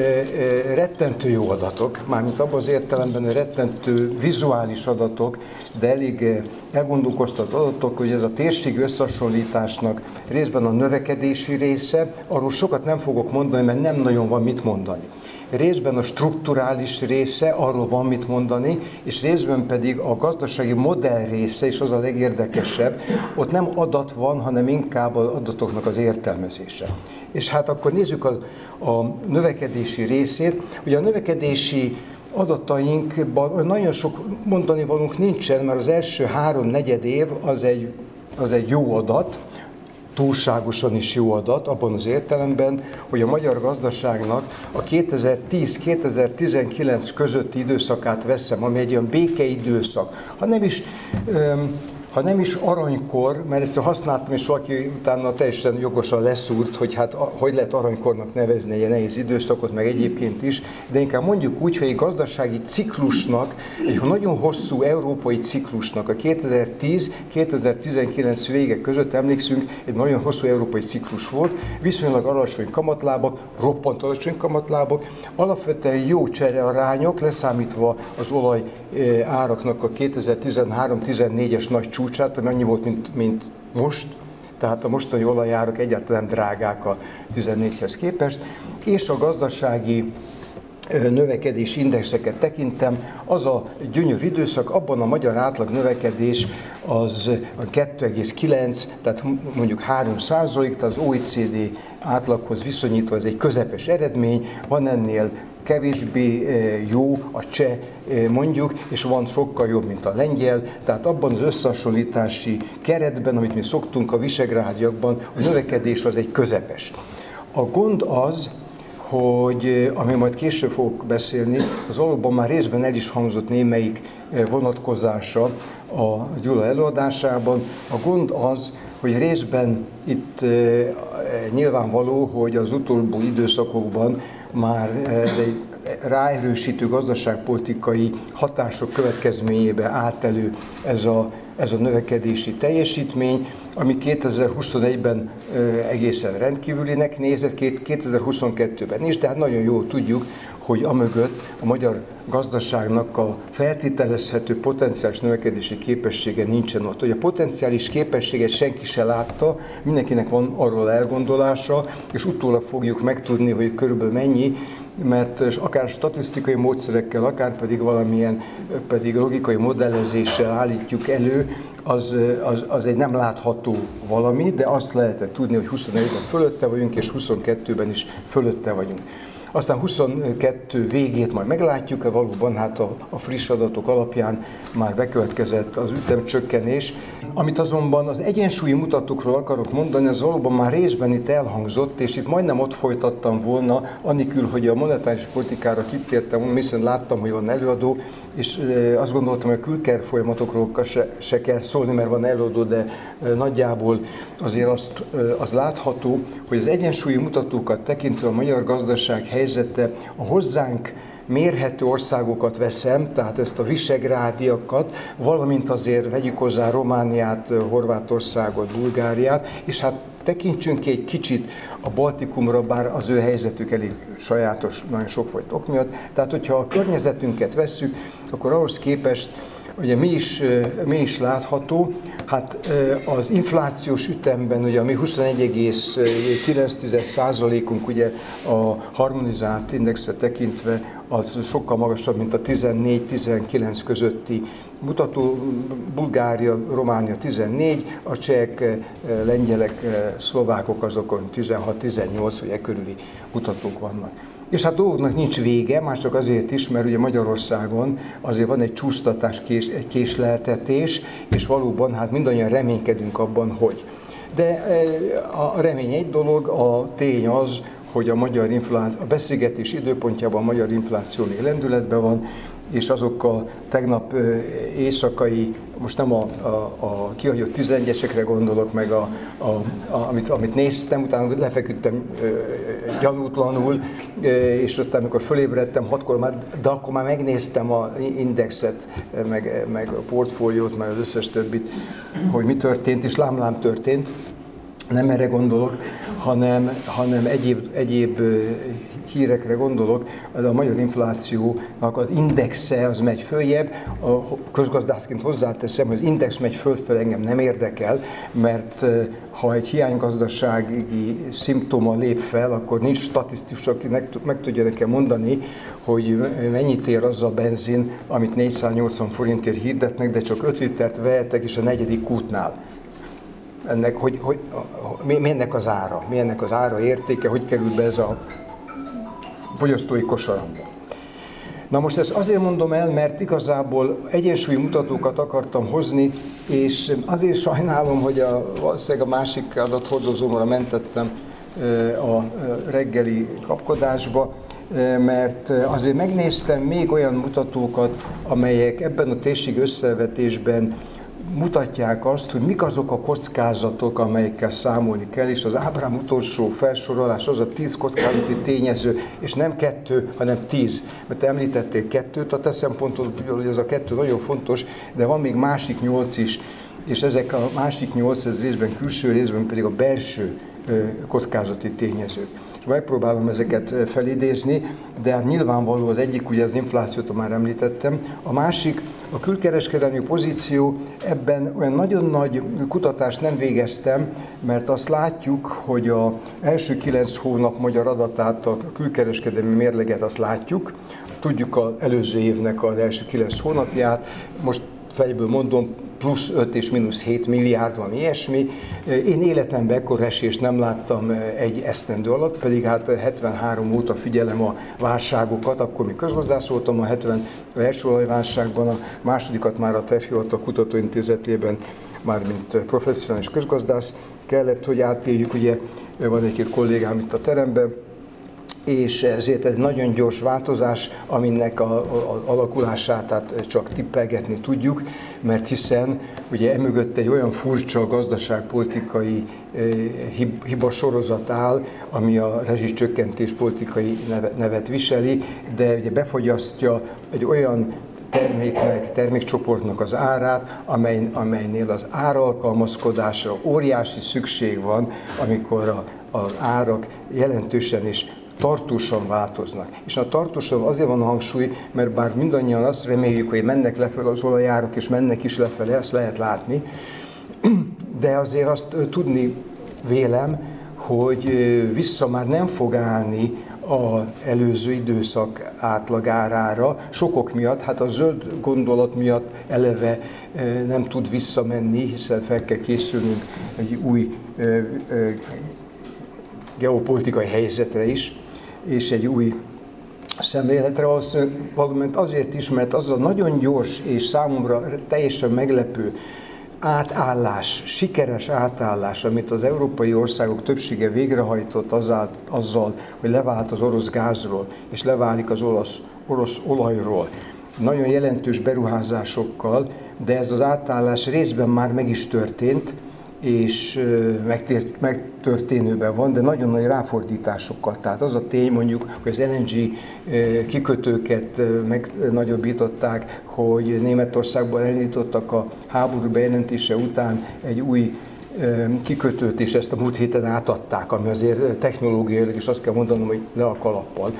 rettentő jó adatok, mármint abban az értelemben, hogy rettentő vizuális adatok, de elég elgondolkoztat adatok, hogy ez a térség összehasonlításnak részben a növekedési része, arról sokat nem fogok mondani, mert nem nagyon van mit mondani részben a strukturális része, arról van mit mondani, és részben pedig a gazdasági modell része, és az a legérdekesebb, ott nem adat van, hanem inkább az adatoknak az értelmezése. És hát akkor nézzük a, a növekedési részét. Ugye a növekedési adatainkban nagyon sok mondani valunk nincsen, mert az első három negyed év az egy, az egy jó adat, túlságosan is jó adat, abban az értelemben, hogy a magyar gazdaságnak a 2010-2019 közötti időszakát veszem, ami egy olyan békeidőszak. Ha nem is öm, ha nem is aranykor, mert ezt használtam, és valaki utána teljesen jogosan leszúrt, hogy hát hogy lehet aranykornak nevezni egy nehéz időszakot, meg egyébként is, de inkább mondjuk úgy, hogy egy gazdasági ciklusnak, egy nagyon hosszú európai ciklusnak, a 2010-2019 vége között emlékszünk, egy nagyon hosszú európai ciklus volt, viszonylag alacsony kamatlábak, roppant alacsony kamatlábak, alapvetően jó cserearányok, leszámítva az olaj eh, áraknak a 2013-14-es nagy csúcs, csúcsát, ami annyi volt, mint, mint most, tehát a mostani olajárak egyáltalán drágák a 14-hez képest, és a gazdasági növekedés indexeket tekintem, az a gyönyörű időszak, abban a magyar átlag növekedés az 2,9, tehát mondjuk 3 százalék, tehát az OECD átlaghoz viszonyítva ez egy közepes eredmény, van ennél kevésbé jó a cseh mondjuk, és van sokkal jobb, mint a lengyel, tehát abban az összehasonlítási keretben, amit mi szoktunk a visegrádiakban, a növekedés az egy közepes. A gond az, hogy ami majd később fogok beszélni, az valóban már részben el is hangzott némelyik vonatkozása a Gyula előadásában. A gond az, hogy részben itt nyilvánvaló, hogy az utóbbi időszakokban már egy ráerősítő gazdaságpolitikai hatások következményébe állt elő ez a, ez a növekedési teljesítmény, ami 2021-ben egészen rendkívülinek nézett, 2022-ben is, de hát nagyon jól tudjuk, hogy amögött a magyar gazdaságnak a feltételezhető potenciális növekedési képessége nincsen ott. Hogy a potenciális képességet senki se látta, mindenkinek van arról elgondolása, és utólag fogjuk megtudni, hogy körülbelül mennyi, mert akár statisztikai módszerekkel, akár pedig valamilyen pedig logikai modellezéssel állítjuk elő, az, az, az egy nem látható valami, de azt lehetett tudni, hogy 21-ben fölötte vagyunk, és 22-ben is fölötte vagyunk. Aztán 22 végét majd meglátjuk-e valóban, hát a, a friss adatok alapján már bekövetkezett az ütemcsökkenés. Amit azonban az egyensúlyi mutatókról akarok mondani, az valóban már részben itt elhangzott, és itt majdnem ott folytattam volna, annikül, hogy a monetáris politikára kitértem hiszen láttam, hogy van előadó, és azt gondoltam, hogy a külker folyamatokról se, se kell szólni, mert van előadó, de nagyjából azért azt, az látható, hogy az egyensúlyi mutatókat tekintve a magyar gazdaság helyzete a hozzánk mérhető országokat veszem, tehát ezt a visegrádiakat, valamint azért vegyük hozzá Romániát, Horvátországot, Bulgáriát, és hát tekintsünk egy kicsit a Baltikumra, bár az ő helyzetük elég sajátos, nagyon sok volt ok miatt. Tehát, hogyha a környezetünket vesszük, akkor ahhoz képest ugye mi is, mi is látható, hát az inflációs ütemben ugye a mi 21,9%-unk ugye a harmonizált indexet tekintve az sokkal magasabb, mint a 14-19 közötti mutató. Bulgária, Románia 14, a csehek, lengyelek, szlovákok azokon 16-18, hogy e körüli mutatók vannak. És hát dolgoknak nincs vége, már csak azért is, mert ugye Magyarországon azért van egy csúsztatás, kés, egy késleltetés, és valóban hát mindannyian reménykedünk abban, hogy. De a remény egy dolog, a tény az, hogy a magyar infláció, a beszélgetés időpontjában a magyar infláció még lendületben van, és azok a tegnap éjszakai, most nem a, a, a kihagyott 11-esekre gondolok, meg a, a, a, amit, amit néztem, utána lefeküdtem e, gyanútlanul, és aztán, amikor fölébredtem hatkor, már, de akkor már megnéztem a indexet, meg, meg a portfóliót, meg az összes többit, hogy mi történt, és lámlám történt. Nem erre gondolok, hanem, hanem egyéb, egyéb hírekre gondolok, az a magyar inflációnak az indexe az megy följebb, a közgazdászként hozzáteszem, hogy az index megy fölfel, engem nem érdekel, mert ha egy hiánygazdasági szimptoma lép fel, akkor nincs statisztikus, aki meg, tudja nekem mondani, hogy mennyit ér az a benzin, amit 480 forintért hirdetnek, de csak 5 litert vehetek, és a negyedik útnál. Ennek, hogy, hogy, mi, mi ennek az ára, mi ennek az ára értéke, hogy kerül be ez a fogyasztói kosaramba. Na most ezt azért mondom el, mert igazából egyensúlyi mutatókat akartam hozni, és azért sajnálom, hogy a, valószínűleg a másik adathordozómra mentettem a reggeli kapkodásba, mert azért megnéztem még olyan mutatókat, amelyek ebben a térség összevetésben mutatják azt, hogy mik azok a kockázatok, amelyekkel számolni kell, és az ábrám utolsó felsorolás az a tíz kockázati tényező, és nem kettő, hanem tíz. Mert említették kettőt, a te szempontodból, hogy ez a kettő nagyon fontos, de van még másik nyolc is, és ezek a másik nyolc, ez részben külső, részben pedig a belső kockázati tényezők és megpróbálom ezeket felidézni, de hát nyilvánvaló az egyik, ugye az inflációt már említettem, a másik a külkereskedelmi pozíció, ebben olyan nagyon nagy kutatást nem végeztem, mert azt látjuk, hogy a első kilenc hónap magyar adatát, a külkereskedelmi mérleget azt látjuk, tudjuk az előző évnek az első kilenc hónapját, most fejből mondom, plusz 5 és mínusz 7 milliárd van ilyesmi. Én életemben ekkor esést nem láttam egy esztendő alatt, pedig hát 73 óta figyelem a válságokat, akkor közgazdász voltam a 70 első olajválságban, a másodikat már a a Kutatóintézetében, már mint professzionális közgazdász. Kellett, hogy átéljük, ugye van egy-két kollégám itt a teremben, és ezért ez nagyon gyors változás, aminek a, a, alakulását tehát csak tippelgetni tudjuk, mert hiszen ugye emögött egy olyan furcsa gazdaságpolitikai eh, hiba sorozat áll, ami a rezsicsökkentés politikai nevet viseli, de ugye befogyasztja egy olyan terméknek, termékcsoportnak az árát, amely, amelynél az áralkalmazkodásra óriási szükség van, amikor a, az árak jelentősen is tartósan változnak. És a tartósan azért van a hangsúly, mert bár mindannyian azt reméljük, hogy mennek lefelé az olajárak, és mennek is lefelé, ezt lehet látni, de azért azt tudni vélem, hogy vissza már nem fog állni az előző időszak átlagárára, sokok miatt, hát a zöld gondolat miatt eleve nem tud visszamenni, hiszen fel kell készülnünk egy új geopolitikai helyzetre is és egy új szemléletre, valamint azért is, mert az a nagyon gyors és számomra teljesen meglepő átállás, sikeres átállás, amit az európai országok többsége végrehajtott azzal, azzal hogy levált az orosz gázról, és leválik az orosz, orosz olajról, nagyon jelentős beruházásokkal, de ez az átállás részben már meg is történt, és megtért, megtörténőben van, de nagyon nagy ráfordításokkal. Tehát az a tény mondjuk, hogy az LNG kikötőket megnagyobbították, hogy Németországban elindítottak a háború bejelentése után egy új kikötőt, és ezt a múlt héten átadták, ami azért technológiailag, és azt kell mondanom, hogy le a kalappal.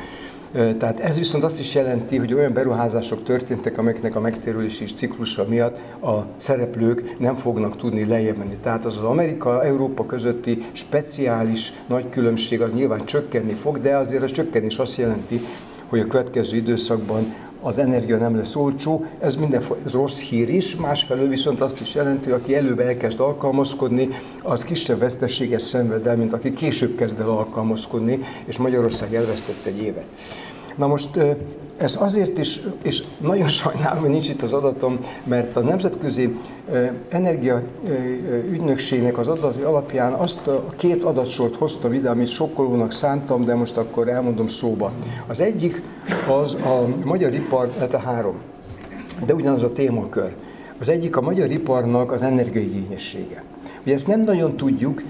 Tehát ez viszont azt is jelenti, hogy olyan beruházások történtek, amelyeknek a megtérülési ciklusa miatt a szereplők nem fognak tudni lejjebb menni. Tehát az az Amerika-Európa közötti speciális nagy különbség az nyilván csökkenni fog, de azért a csökkenés azt jelenti, hogy a következő időszakban az energia nem lesz olcsó, ez minden ez rossz hír is, másfelől viszont azt is jelenti, hogy aki előbb elkezd alkalmazkodni, az kisebb veszteséget szenved el, mint aki később kezd el alkalmazkodni, és Magyarország elvesztett egy évet. Na most ez azért is, és nagyon sajnálom, hogy nincs itt az adatom, mert a Nemzetközi Energia Ügynökségnek az adatai alapján azt a két adatsort hoztam ide, amit sokkolónak szántam, de most akkor elmondom szóba. Az egyik az a magyar ipar, tehát a három, de ugyanaz a témakör. Az egyik a magyar iparnak az energiaigényessége. Ugye ezt nem nagyon tudjuk,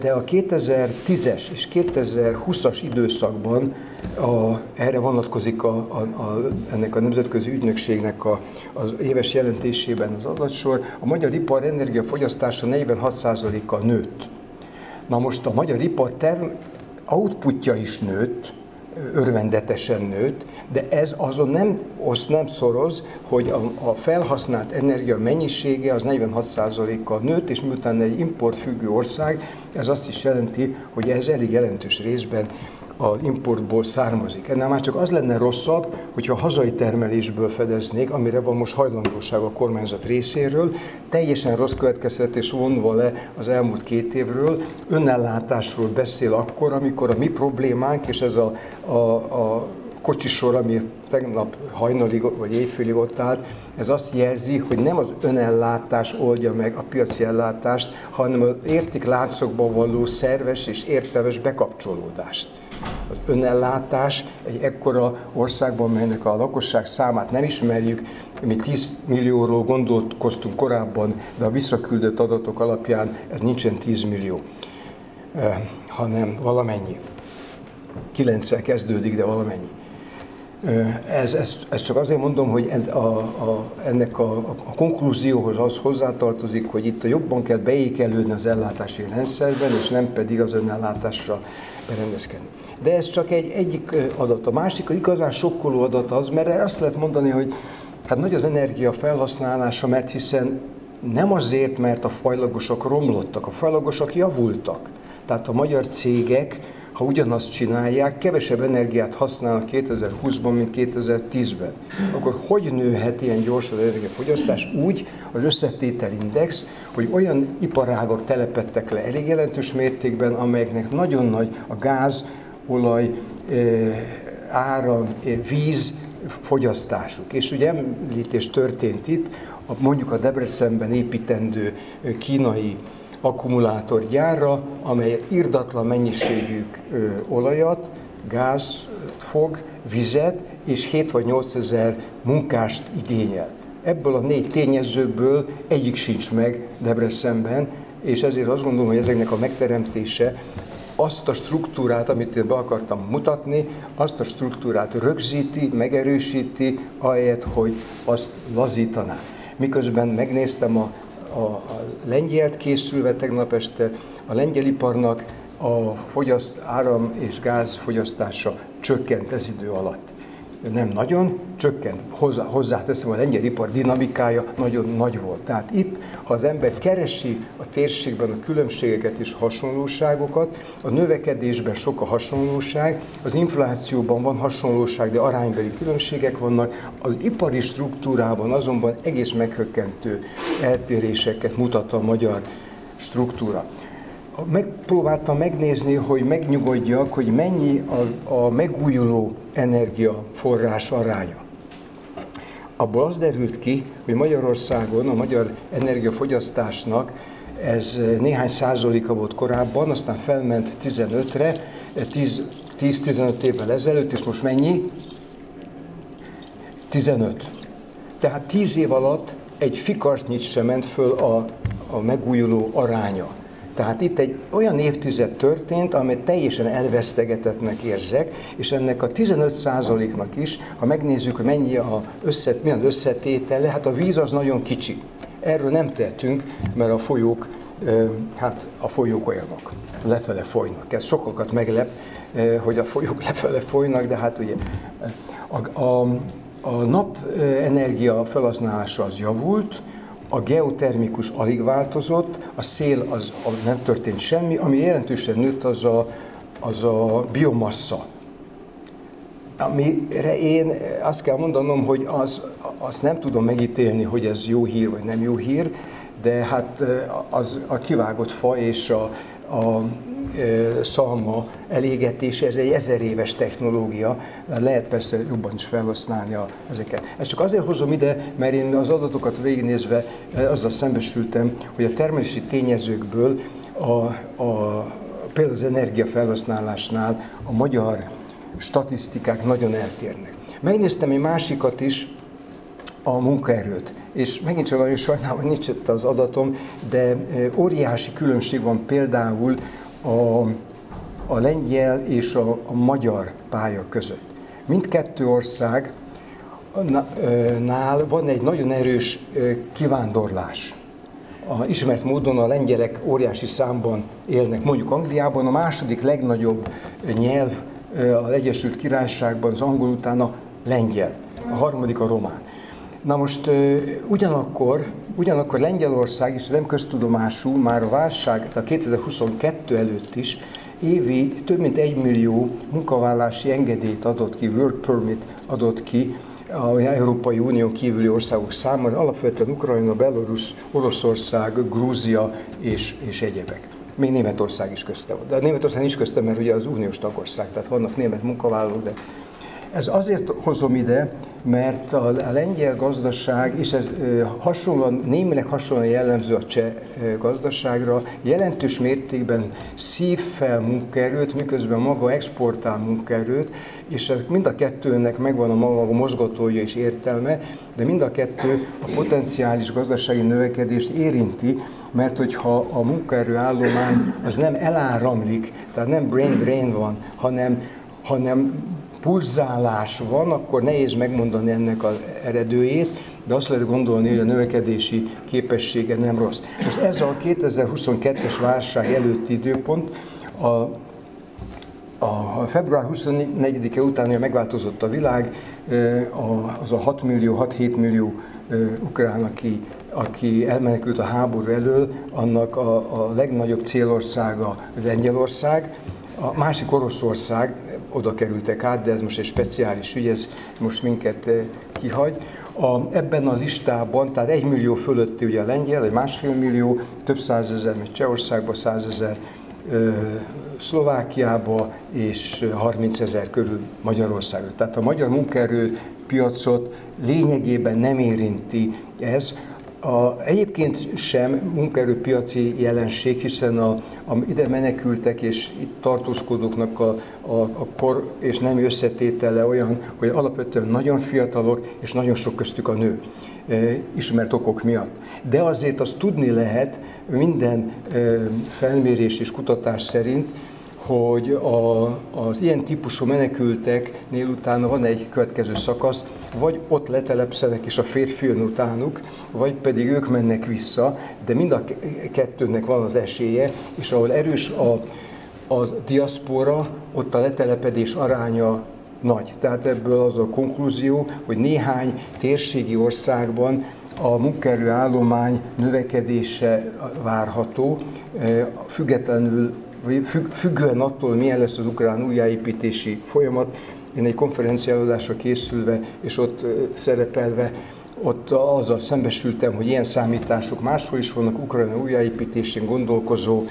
de a 2010-es és 2020-as időszakban a, erre vonatkozik a, a, a, ennek a nemzetközi ügynökségnek a, az éves jelentésében az adatsor. A magyar ipar energiafogyasztása 46%-kal nőtt. Na most a magyar ipar term, outputja is nőtt, örvendetesen nőtt, de ez azon nem, azt nem szoroz, hogy a, a felhasznált energia mennyisége az 46%-kal nőtt, és miután egy importfüggő ország, ez azt is jelenti, hogy ez elég jelentős részben az importból származik. Ennél már csak az lenne rosszabb, hogyha hazai termelésből fedeznék, amire van most hajlandóság a kormányzat részéről, teljesen rossz következtetés vonva le az elmúlt két évről, önellátásról beszél akkor, amikor a mi problémánk, és ez a, a, a kocsisor, ami tegnap hajnalig vagy éjfélig ott állt, ez azt jelzi, hogy nem az önellátás oldja meg a piaci ellátást, hanem az értékláncokban való szerves és értelmes bekapcsolódást az önellátás egy ekkora országban, melynek a lakosság számát nem ismerjük, mi 10 millióról gondolkoztunk korábban, de a visszaküldött adatok alapján ez nincsen 10 millió, eh, hanem valamennyi. 9 kezdődik, de valamennyi. Ez, ez, ez csak azért mondom, hogy ez a, a, ennek a, a konklúzióhoz az hozzátartozik, hogy itt jobban kell beékelődni az ellátási rendszerben, és nem pedig az önellátásra berendezkedni. De ez csak egy egyik adat. A másik, a igazán sokkoló adat az, mert azt lehet mondani, hogy hát nagy az energia felhasználása, mert hiszen nem azért, mert a fajlagosok romlottak, a fajlagosok javultak. Tehát a magyar cégek ha ugyanazt csinálják, kevesebb energiát használnak 2020-ban, mint 2010-ben. Akkor hogy nőhet ilyen gyorsan az energiafogyasztás? Úgy az összetételindex, hogy olyan iparágok telepettek le elég jelentős mértékben, amelyeknek nagyon nagy a gáz, olaj, eh, áram, eh, víz fogyasztásuk. És ugye említés történt itt, mondjuk a Debrecenben építendő eh, kínai akkumulátorgyárra, amely irdatlan mennyiségű olajat, gáz fog, vizet és 7 vagy 8 ezer munkást igényel. Ebből a négy tényezőből egyik sincs meg Debrecenben, és ezért azt gondolom, hogy ezeknek a megteremtése azt a struktúrát, amit én be akartam mutatni, azt a struktúrát rögzíti, megerősíti, ahelyett, hogy azt lazítaná. Miközben megnéztem a a, a lengyelt készülve tegnap este, a lengyel iparnak a fogyaszt, áram és gáz fogyasztása csökkent ez idő alatt nem nagyon, csökkent. Hozzá, hozzáteszem, a lengyel ipar dinamikája nagyon nagy volt. Tehát itt, ha az ember keresi a térségben a különbségeket és hasonlóságokat, a növekedésben sok a hasonlóság, az inflációban van hasonlóság, de aránybeli különbségek vannak, az ipari struktúrában azonban egész meghökkentő eltéréseket mutat a magyar struktúra megpróbáltam megnézni, hogy megnyugodjak, hogy mennyi a, a megújuló energiaforrás aránya. Abból az derült ki, hogy Magyarországon a magyar energiafogyasztásnak ez néhány százaléka volt korábban, aztán felment 15-re, 10-15 évvel ezelőtt, és most mennyi? 15. Tehát 10 év alatt egy fikarcnyit sem ment föl a a megújuló aránya. Tehát itt egy olyan évtized történt, amit teljesen elvesztegetetnek érzek, és ennek a 15%-nak is, ha megnézzük, mennyi a össze, milyen összetétele, hát a víz az nagyon kicsi. Erről nem tehetünk, mert a folyók, hát a folyók olyanok, lefele folynak. Ez sokakat meglep, hogy a folyók lefele folynak, de hát ugye a, a, a napenergia felhasználása az javult, a geotermikus alig változott, a szél az, az nem történt semmi, ami jelentősen nőtt az a, az a biomassa. Amire én azt kell mondanom, hogy az, azt nem tudom megítélni, hogy ez jó hír vagy nem jó hír, de hát az a kivágott fa és a, a szalma elégetése, ez egy ezer éves technológia, lehet persze jobban is felhasználni a, ezeket. Ezt csak azért hozom ide, mert én az adatokat végignézve azzal szembesültem, hogy a termelési tényezőkből a, a, például az energiafelhasználásnál a magyar statisztikák nagyon eltérnek. Megnéztem egy másikat is, a munkaerőt. És megint csak nagyon sajnálom, hogy nincs itt az adatom, de óriási különbség van például a, a lengyel és a, a magyar pálya között. Mindkettő ország nál van egy nagyon erős kivándorlás. A ismert módon a lengyelek óriási számban élnek, mondjuk Angliában, a második legnagyobb nyelv az Egyesült Királyságban, az angol után a lengyel, a harmadik a román. Na most ugyanakkor, ugyanakkor Lengyelország is nem köztudomású, már a válság, tehát 2022 előtt is évi több mint egy millió munkavállási engedélyt adott ki, work permit adott ki a Európai Unió kívüli országok számára, alapvetően Ukrajna, Belarus, Oroszország, Grúzia és, és egyebek. Még Németország is közte volt. De Németország is közte, mert ugye az uniós tagország, tehát vannak német munkavállalók, de ez azért hozom ide, mert a lengyel gazdaság, és ez hasonlóan, némileg hasonlóan jellemző a cseh gazdaságra, jelentős mértékben szív fel munkaerőt, miközben maga exportál munkaerőt, és mind a kettőnek megvan a maga mozgatója és értelme, de mind a kettő a potenciális gazdasági növekedést érinti, mert hogyha a munkaerő állomány az nem eláramlik, tehát nem brain drain van, hanem, hanem pulzálás van, akkor nehéz megmondani ennek az eredőjét, de azt lehet gondolni, hogy a növekedési képessége nem rossz. Most ez a 2022-es válság előtti időpont, a, a február 24-e után, hogy megváltozott a világ, az a 6 millió, 6-7 millió ukrán, aki, aki elmenekült a háború elől, annak a, a legnagyobb célországa Lengyelország, a másik Oroszország, oda kerültek át, de ez most egy speciális ügy, ez most minket eh, kihagy. A, ebben a listában, tehát egy millió fölötti ugye a lengyel, egy másfél millió, több százezer, mint Csehországban, százezer Szlovákiába, és 30 ezer körül Magyarországra. Tehát a magyar munkaerő piacot lényegében nem érinti ez. A, egyébként sem munkaerőpiaci jelenség, hiszen a, a ide menekültek és itt tartózkodóknak a, a, a kor és nem összetétele olyan, hogy alapvetően nagyon fiatalok és nagyon sok köztük a nő, e, ismert okok miatt. De azért azt tudni lehet minden e, felmérés és kutatás szerint, hogy a, az ilyen típusú menekülteknél utána van egy következő szakasz, vagy ott letelepszenek és a férfi jön utánuk, vagy pedig ők mennek vissza, de mind a kettőnek van az esélye, és ahol erős a, a diaszpora, ott a letelepedés aránya nagy. Tehát ebből az a konklúzió, hogy néhány térségi országban a munkaerő állomány növekedése várható, eh, függetlenül vagy függően attól, milyen lesz az ukrán újjáépítési folyamat, én egy konferenciálódásra készülve, és ott szerepelve, ott azzal szembesültem, hogy ilyen számítások máshol is vannak, Ukrajna újjáépítésén gondolkozó,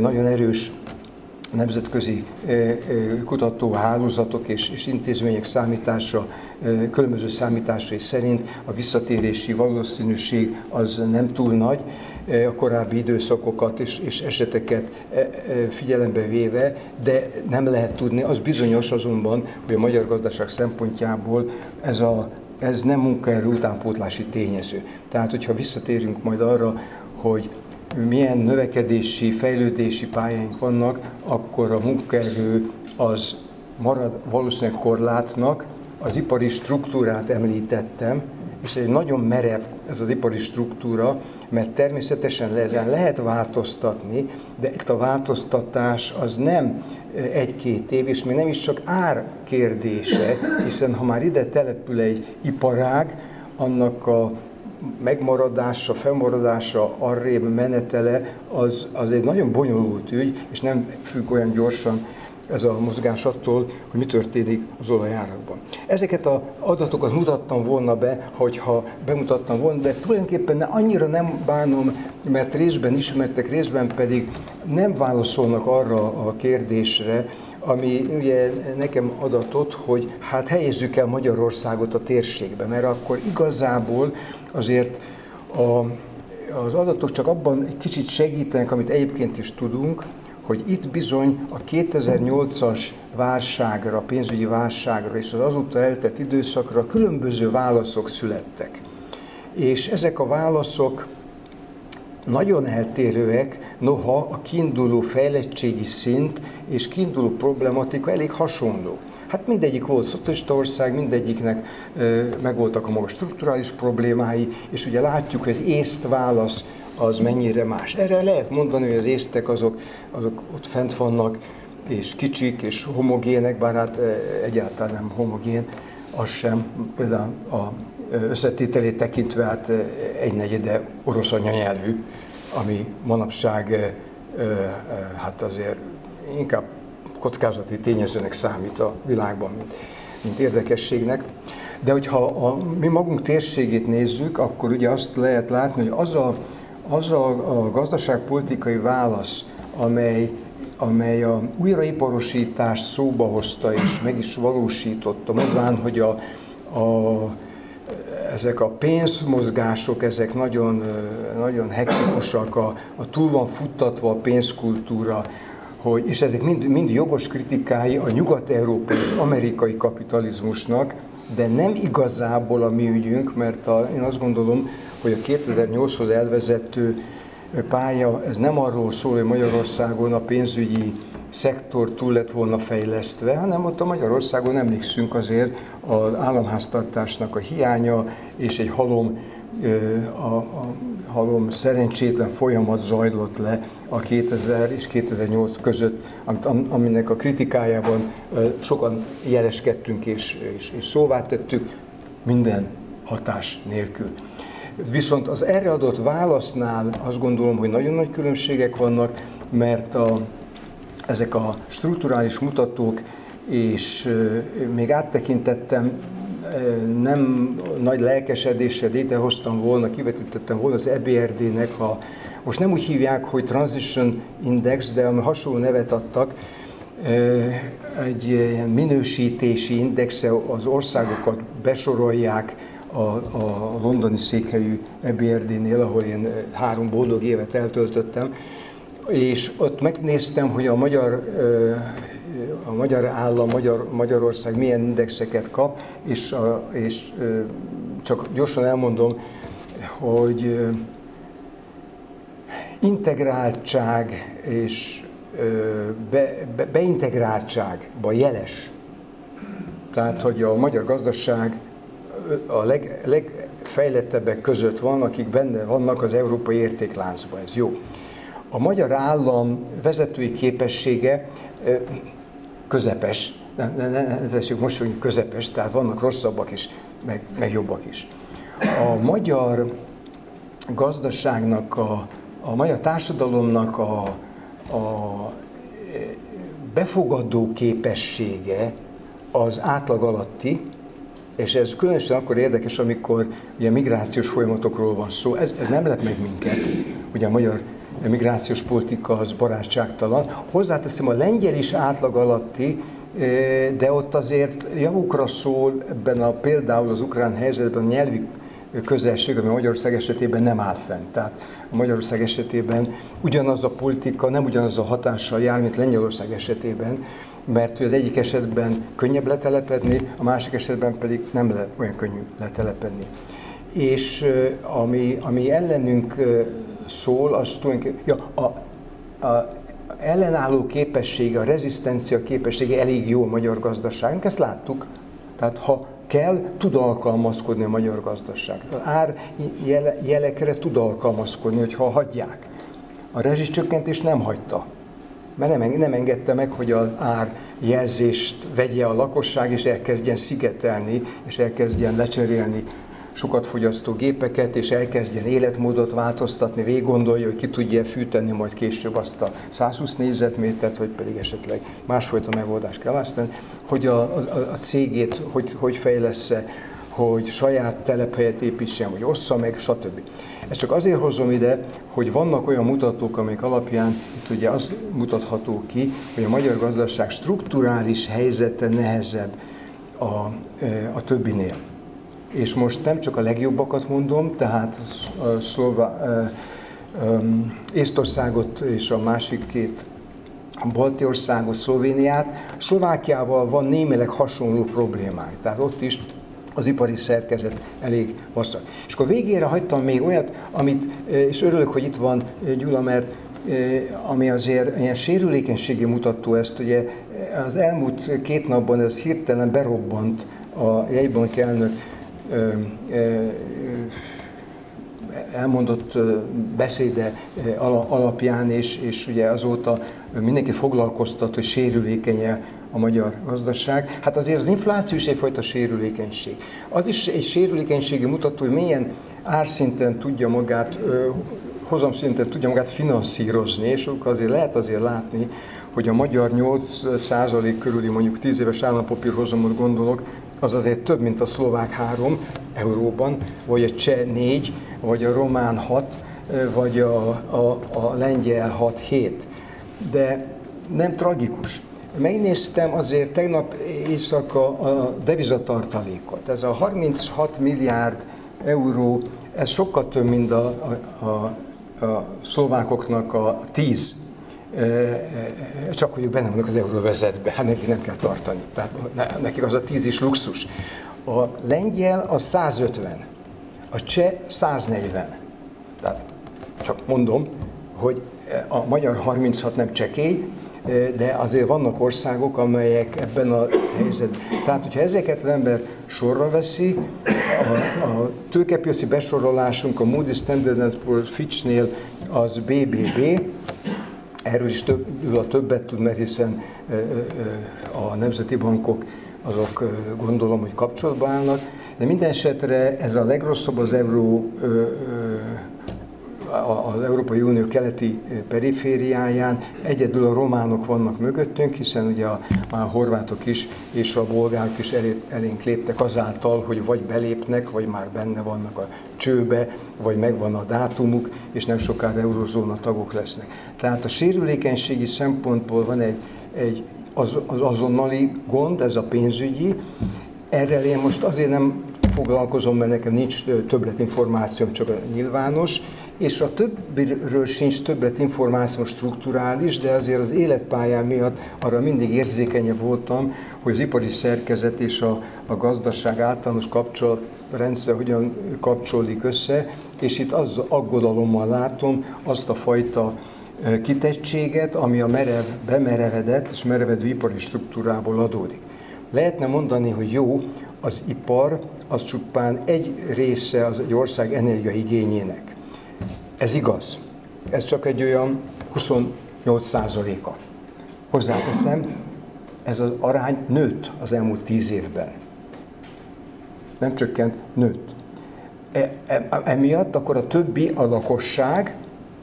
nagyon erős nemzetközi kutatóhálózatok és, és intézmények számítása, különböző számításai szerint a visszatérési valószínűség az nem túl nagy, a korábbi időszakokat és, és eseteket figyelembe véve, de nem lehet tudni. Az bizonyos azonban, hogy a magyar gazdaság szempontjából ez a ez nem munkaerő utánpótlási tényező. Tehát, hogyha visszatérünk majd arra, hogy milyen növekedési, fejlődési pályáink vannak, akkor a munkaerő az marad valószínűleg korlátnak. Az ipari struktúrát említettem, és egy nagyon merev ez az ipari struktúra, mert természetesen ezen lehet változtatni, de itt a változtatás az nem egy-két év, és még nem is csak ár kérdése, hiszen ha már ide települ egy iparág, annak a megmaradása, felmaradása, arrébb menetele, az, az egy nagyon bonyolult ügy, és nem függ olyan gyorsan ez a mozgás attól, hogy mi történik az olajárakban. Ezeket az adatokat mutattam volna be, hogyha bemutattam volna, de tulajdonképpen annyira nem bánom, mert részben ismertek, részben pedig nem válaszolnak arra a kérdésre, ami ugye nekem adatot, hogy hát helyezzük el Magyarországot a térségbe, mert akkor igazából azért a, az adatok csak abban egy kicsit segítenek, amit egyébként is tudunk, hogy itt bizony a 2008-as válságra, pénzügyi válságra és az azóta eltett időszakra különböző válaszok születtek. És ezek a válaszok nagyon eltérőek, noha a kiinduló fejlettségi szint és kiinduló problematika elég hasonló. Hát mindegyik volt szocialista ország, mindegyiknek megvoltak a maga strukturális problémái, és ugye látjuk, hogy az észt válasz az mennyire más. Erre lehet mondani, hogy az észtek azok, azok ott fent vannak, és kicsik, és homogének, bár hát egyáltalán nem homogén, az sem. Például a összetételét tekintve hát egynegyede orosz anyanyelvű, ami manapság hát azért inkább kockázati tényezőnek számít a világban, mint, mint érdekességnek. De hogyha a, mi magunk térségét nézzük, akkor ugye azt lehet látni, hogy az a az a, a gazdaságpolitikai válasz, amely, amely a újraiparosítást szóba hozta és meg is valósította, mondván, hogy a, a, ezek a pénzmozgások, ezek nagyon, nagyon hektikusak, a, a túl van futtatva a pénzkultúra, hogy, és ezek mind, mind jogos kritikái a nyugat-európai és amerikai kapitalizmusnak, de nem igazából a mi ügyünk, mert a, én azt gondolom, hogy a 2008-hoz elvezető pálya, ez nem arról szól, hogy Magyarországon a pénzügyi szektor túl lett volna fejlesztve, hanem ott a Magyarországon emlékszünk azért az államháztartásnak a hiánya és egy halom, a, a halom szerencsétlen folyamat zajlott le a 2000 és 2008 között, aminek a kritikájában sokan jeleskedtünk és, és, és szóvá tettük, minden hatás nélkül. Viszont az erre adott válasznál azt gondolom, hogy nagyon nagy különbségek vannak, mert a, ezek a strukturális mutatók, és még áttekintettem, nem nagy lelkesedéssel idehoztam volna, kivetítettem volna az EBRD-nek, a, most nem úgy hívják, hogy Transition Index, de hasonló nevet adtak, egy minősítési indexe az országokat besorolják, a, a londoni székhelyű EBRD-nél, ahol én három boldog évet eltöltöttem, és ott megnéztem, hogy a magyar, a magyar állam, Magyar, Magyarország milyen indexeket kap, és, a, és csak gyorsan elmondom, hogy integráltság és be, be, beintegráltságba jeles. Tehát, hogy a magyar gazdaság a leg, legfejlettebbek között van, akik benne vannak az európai értékláncban, ez jó. A magyar állam vezetői képessége közepes, ne, ne, ne, ne tessük most, hogy közepes, tehát vannak rosszabbak is, meg, meg jobbak is. A magyar gazdaságnak, a, a magyar társadalomnak a, a befogadó képessége az átlag alatti, és ez különösen akkor érdekes, amikor ugye migrációs folyamatokról van szó. Ez, ez nem lep meg minket. Ugye a magyar migrációs politika az barátságtalan. Hozzáteszem, a lengyel is átlag alatti, eh, de ott azért javukra szól ebben a például az ukrán helyzetben a nyelvi közelség, ami Magyarország esetében nem áll fent. Tehát a Magyarország esetében ugyanaz a politika, nem ugyanaz a hatással jár, mint Lengyelország esetében, mert az egyik esetben könnyebb letelepedni, a másik esetben pedig nem lehet olyan könnyű letelepedni. És ami, ami ellenünk szól, az tulajdonképpen, ja, a, a ellenálló képessége, a rezisztencia képessége elég jó a magyar gazdaságnak, ezt láttuk. Tehát ha kell, tud alkalmazkodni a magyar gazdaság. Az ár jele, jelekre tud alkalmazkodni, hogyha hagyják. A rezsicsökkentést nem hagyta, mert nem, nem engedte meg, hogy az ár jelzést vegye a lakosság, és elkezdjen szigetelni, és elkezdjen lecserélni sokat fogyasztó gépeket, és elkezdjen életmódot változtatni, végig gondolja, hogy ki tudja fűteni majd később azt a 120 négyzetmétert, vagy pedig esetleg másfajta megoldást kell választani, hogy a, a, a cégét hogy, hogy fejlesz-e, hogy saját telephelyet építsen, vagy ossza meg, stb. Ezt csak azért hozom ide, hogy vannak olyan mutatók, amelyek alapján itt ugye az mutatható ki, hogy a magyar gazdaság strukturális helyzete nehezebb a, a többinél. És most nem csak a legjobbakat mondom, tehát Szlová, Észtországot és a másik két a balti országot, Szlovéniát. Szlovákiával van némileg hasonló problémáj, tehát ott is az ipari szerkezet elég vasszak. És akkor végére hagytam még olyat, amit, és örülök, hogy itt van Gyula, mert ami azért ilyen sérülékenységi mutató ezt, ugye az elmúlt két napban ez hirtelen berobbant a jegybank elnök elmondott beszéde alapján, és, és ugye azóta mindenki foglalkoztat, hogy sérülékenye a magyar gazdaság. Hát azért az infláció is egyfajta sérülékenység. Az is egy sérülékenységi mutató, hogy milyen árszinten tudja magát, hozamszinten tudja magát finanszírozni, és azért lehet azért látni, hogy a magyar 8% körüli mondjuk 10 éves állampapír hozamot gondolok, az azért több, mint a szlovák 3 euróban, vagy a cseh 4, vagy a román 6, vagy a, a, a lengyel 6-7. De nem tragikus. Megnéztem azért tegnap éjszaka a devizatartalékot. Ez a 36 milliárd euró, ez sokkal több, mint a, a, a, a szlovákoknak a 10 csak hogy benne vannak az euróvezetbe, hát neki nem kell tartani. Tehát nekik az a 10 is luxus. A lengyel a 150, a cseh 140. Tehát csak mondom, hogy a magyar 36 nem csekély, de azért vannak országok, amelyek ebben a helyzetben. Tehát, hogyha ezeket az ember sorra veszi, a, a tőkepiaci besorolásunk a Moody's Standard Poor's Fitchnél az BBB, erről is több, a többet tud, mert hiszen a nemzeti bankok azok gondolom, hogy kapcsolatban állnak, de minden esetre ez a legrosszabb az euró az Európai Unió keleti perifériáján egyedül a románok vannak mögöttünk, hiszen ugye a, a horvátok is és a bolgárok is elé, elénk léptek azáltal, hogy vagy belépnek, vagy már benne vannak a csőbe, vagy megvan a dátumuk, és nem sokára eurozóna tagok lesznek. Tehát a sérülékenységi szempontból van egy, egy az, az azonnali gond, ez a pénzügyi. Erre én most azért nem foglalkozom, mert nekem nincs többletinformációm, csak a nyilvános, és a többiről sincs többlet információ strukturális, de azért az életpályám miatt arra mindig érzékenyebb voltam, hogy az ipari szerkezet és a, a gazdaság általános kapcsolatrendszer hogyan kapcsolódik össze, és itt az aggodalommal látom azt a fajta kitettséget, ami a merev, bemerevedett és merevedő ipari struktúrából adódik. Lehetne mondani, hogy jó, az ipar az csupán egy része az egy ország energiaigényének. Ez igaz. Ez csak egy olyan 28 százaléka. Hozzáteszem, ez az arány nőtt az elmúlt tíz évben. Nem csökkent, nőtt. E, e, emiatt akkor a többi a lakosság,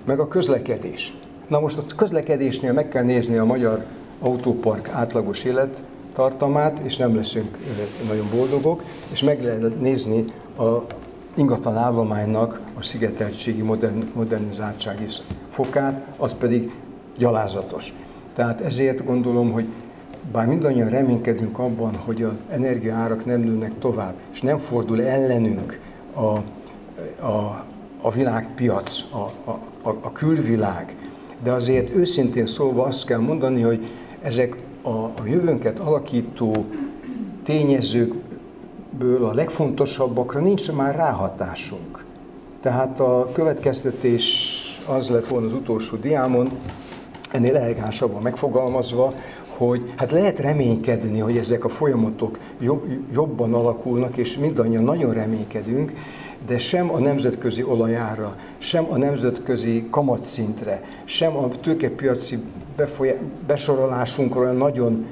meg a közlekedés. Na most a közlekedésnél meg kell nézni a magyar autópark átlagos élettartamát, és nem leszünk nagyon boldogok, és meg lehet nézni a ingatlan állománynak a szigeteltségi modern, modernizáltsági fokát, az pedig gyalázatos. Tehát ezért gondolom, hogy bár mindannyian reménykedünk abban, hogy az energiaárak nem nőnek tovább, és nem fordul ellenünk a, a, a világpiac, a, a, a külvilág, de azért őszintén szólva azt kell mondani, hogy ezek a, a jövőnket alakító tényezők ből a legfontosabbakra nincs már ráhatásunk. Tehát a következtetés az lett volna az utolsó diámon, ennél elegánsabban megfogalmazva, hogy hát lehet reménykedni, hogy ezek a folyamatok jobb, jobban alakulnak, és mindannyian nagyon reménykedünk, de sem a nemzetközi olajára, sem a nemzetközi kamatszintre, sem a tőkepiaci besorolásunkra nagyon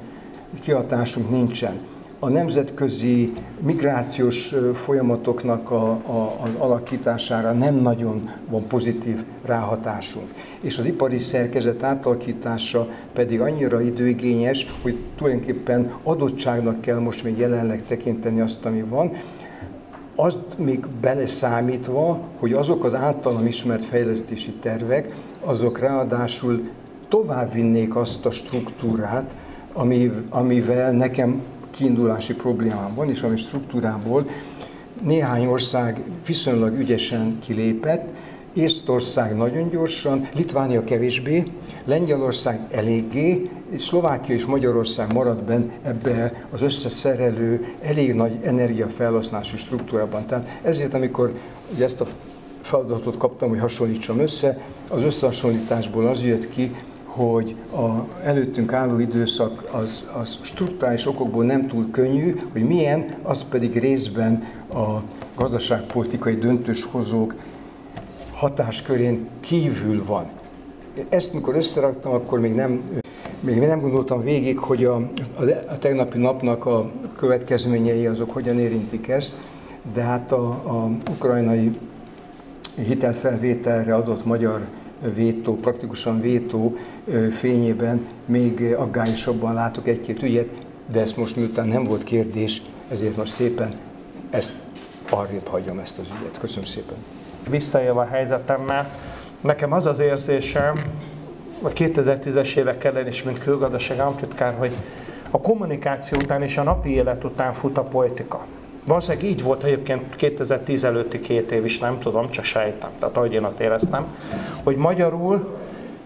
kihatásunk nincsen. A nemzetközi migrációs folyamatoknak a, a, az alakítására nem nagyon van pozitív ráhatásunk. És az ipari szerkezet átalakítása pedig annyira időigényes, hogy tulajdonképpen adottságnak kell most még jelenleg tekinteni azt, ami van, azt még beleszámítva, hogy azok az általam ismert fejlesztési tervek, azok ráadásul tovább vinnék azt a struktúrát, amivel nekem kiindulási problémám van, és ami struktúrából néhány ország viszonylag ügyesen kilépett, Észtország nagyon gyorsan, Litvánia kevésbé, Lengyelország eléggé, és Szlovákia és Magyarország marad benne ebbe az összeszerelő, elég nagy energiafelhasználási struktúrában. Tehát ezért, amikor ezt a feladatot kaptam, hogy hasonlítsam össze, az összehasonlításból az jött ki, hogy a előttünk álló időszak az, az struktúrális okokból nem túl könnyű, hogy milyen, az pedig részben a gazdaságpolitikai döntéshozók hatáskörén kívül van. Ezt mikor összeraktam, akkor még nem, még nem gondoltam végig, hogy a, a, a tegnapi napnak a következményei azok hogyan érintik ezt, de hát a, a ukrajnai hitelfelvételre adott magyar vétó, praktikusan vétó fényében még aggályosabban látok egy-két ügyet, de ezt most miután nem volt kérdés, ezért most szépen ezt arrébb hagyom ezt az ügyet. Köszönöm szépen. Visszaélve a helyzetemmel, nekem az az érzésem, a 2010-es évek ellen is, mint külgazdaság államtitkár, hogy a kommunikáció után és a napi élet után fut a politika. Valószínűleg így volt egyébként 2010 előtti két év is, nem tudom, csak sejtem, tehát ahogy én ott éreztem, hogy magyarul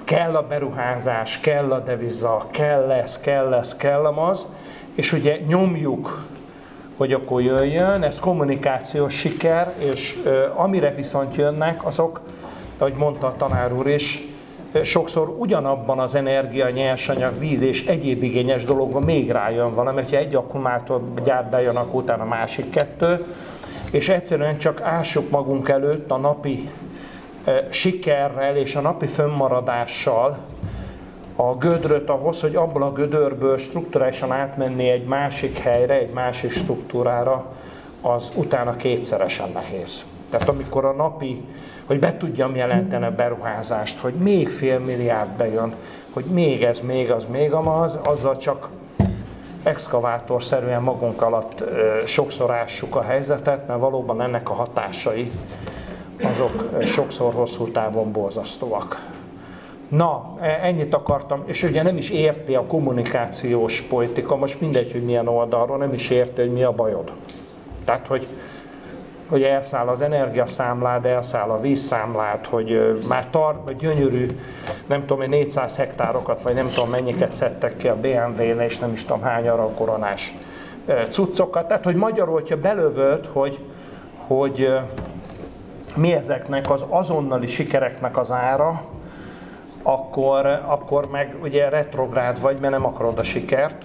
kell a beruházás, kell a deviza, kell lesz, kell lesz, kell az, és ugye nyomjuk, hogy akkor jöjjön, ez kommunikációs siker, és amire viszont jönnek, azok, ahogy mondta a tanár úr is, sokszor ugyanabban az energia, nyersanyag, víz és egyéb igényes dologban még rájön valami, hogyha egy akkumulátor gyárt bejön, akkor utána a másik kettő, és egyszerűen csak ássuk magunk előtt a napi sikerrel és a napi fönnmaradással a gödröt ahhoz, hogy abból a gödörből strukturálisan átmenni egy másik helyre, egy másik struktúrára, az utána kétszeresen nehéz. Tehát amikor a napi hogy be tudjam jelenteni a beruházást, hogy még fél milliárd bejön, hogy még ez, még az, még az, azzal csak exkavátorszerűen magunk alatt ö, sokszor ássuk a helyzetet, mert valóban ennek a hatásai azok sokszor hosszú távon borzasztóak. Na, e, ennyit akartam, és ugye nem is érti a kommunikációs politika, most mindegy, hogy milyen oldalról, nem is érti, hogy mi a bajod. Tehát, hogy hogy elszáll az energiaszámlád, elszáll a vízszámlád, hogy már tar, gyönyörű, nem tudom, 400 hektárokat, vagy nem tudom mennyiket szedtek ki a BMW-n, és nem is tudom hány arra koronás cuccokat. Tehát, hogy magyarul, hogyha belövöd, hogy, hogy mi ezeknek az azonnali sikereknek az ára, akkor, akkor meg ugye retrográd vagy, mert nem akarod a sikert,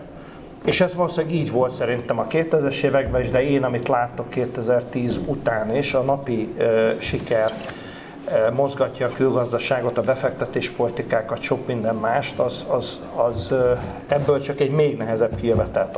és ez valószínűleg így volt szerintem a 2000-es években is, de én, amit láttok 2010 után is, a napi uh, siker uh, mozgatja a külgazdaságot, a befektetéspolitikákat, sok minden mást, az, az, az uh, ebből csak egy még nehezebb kijövetelt.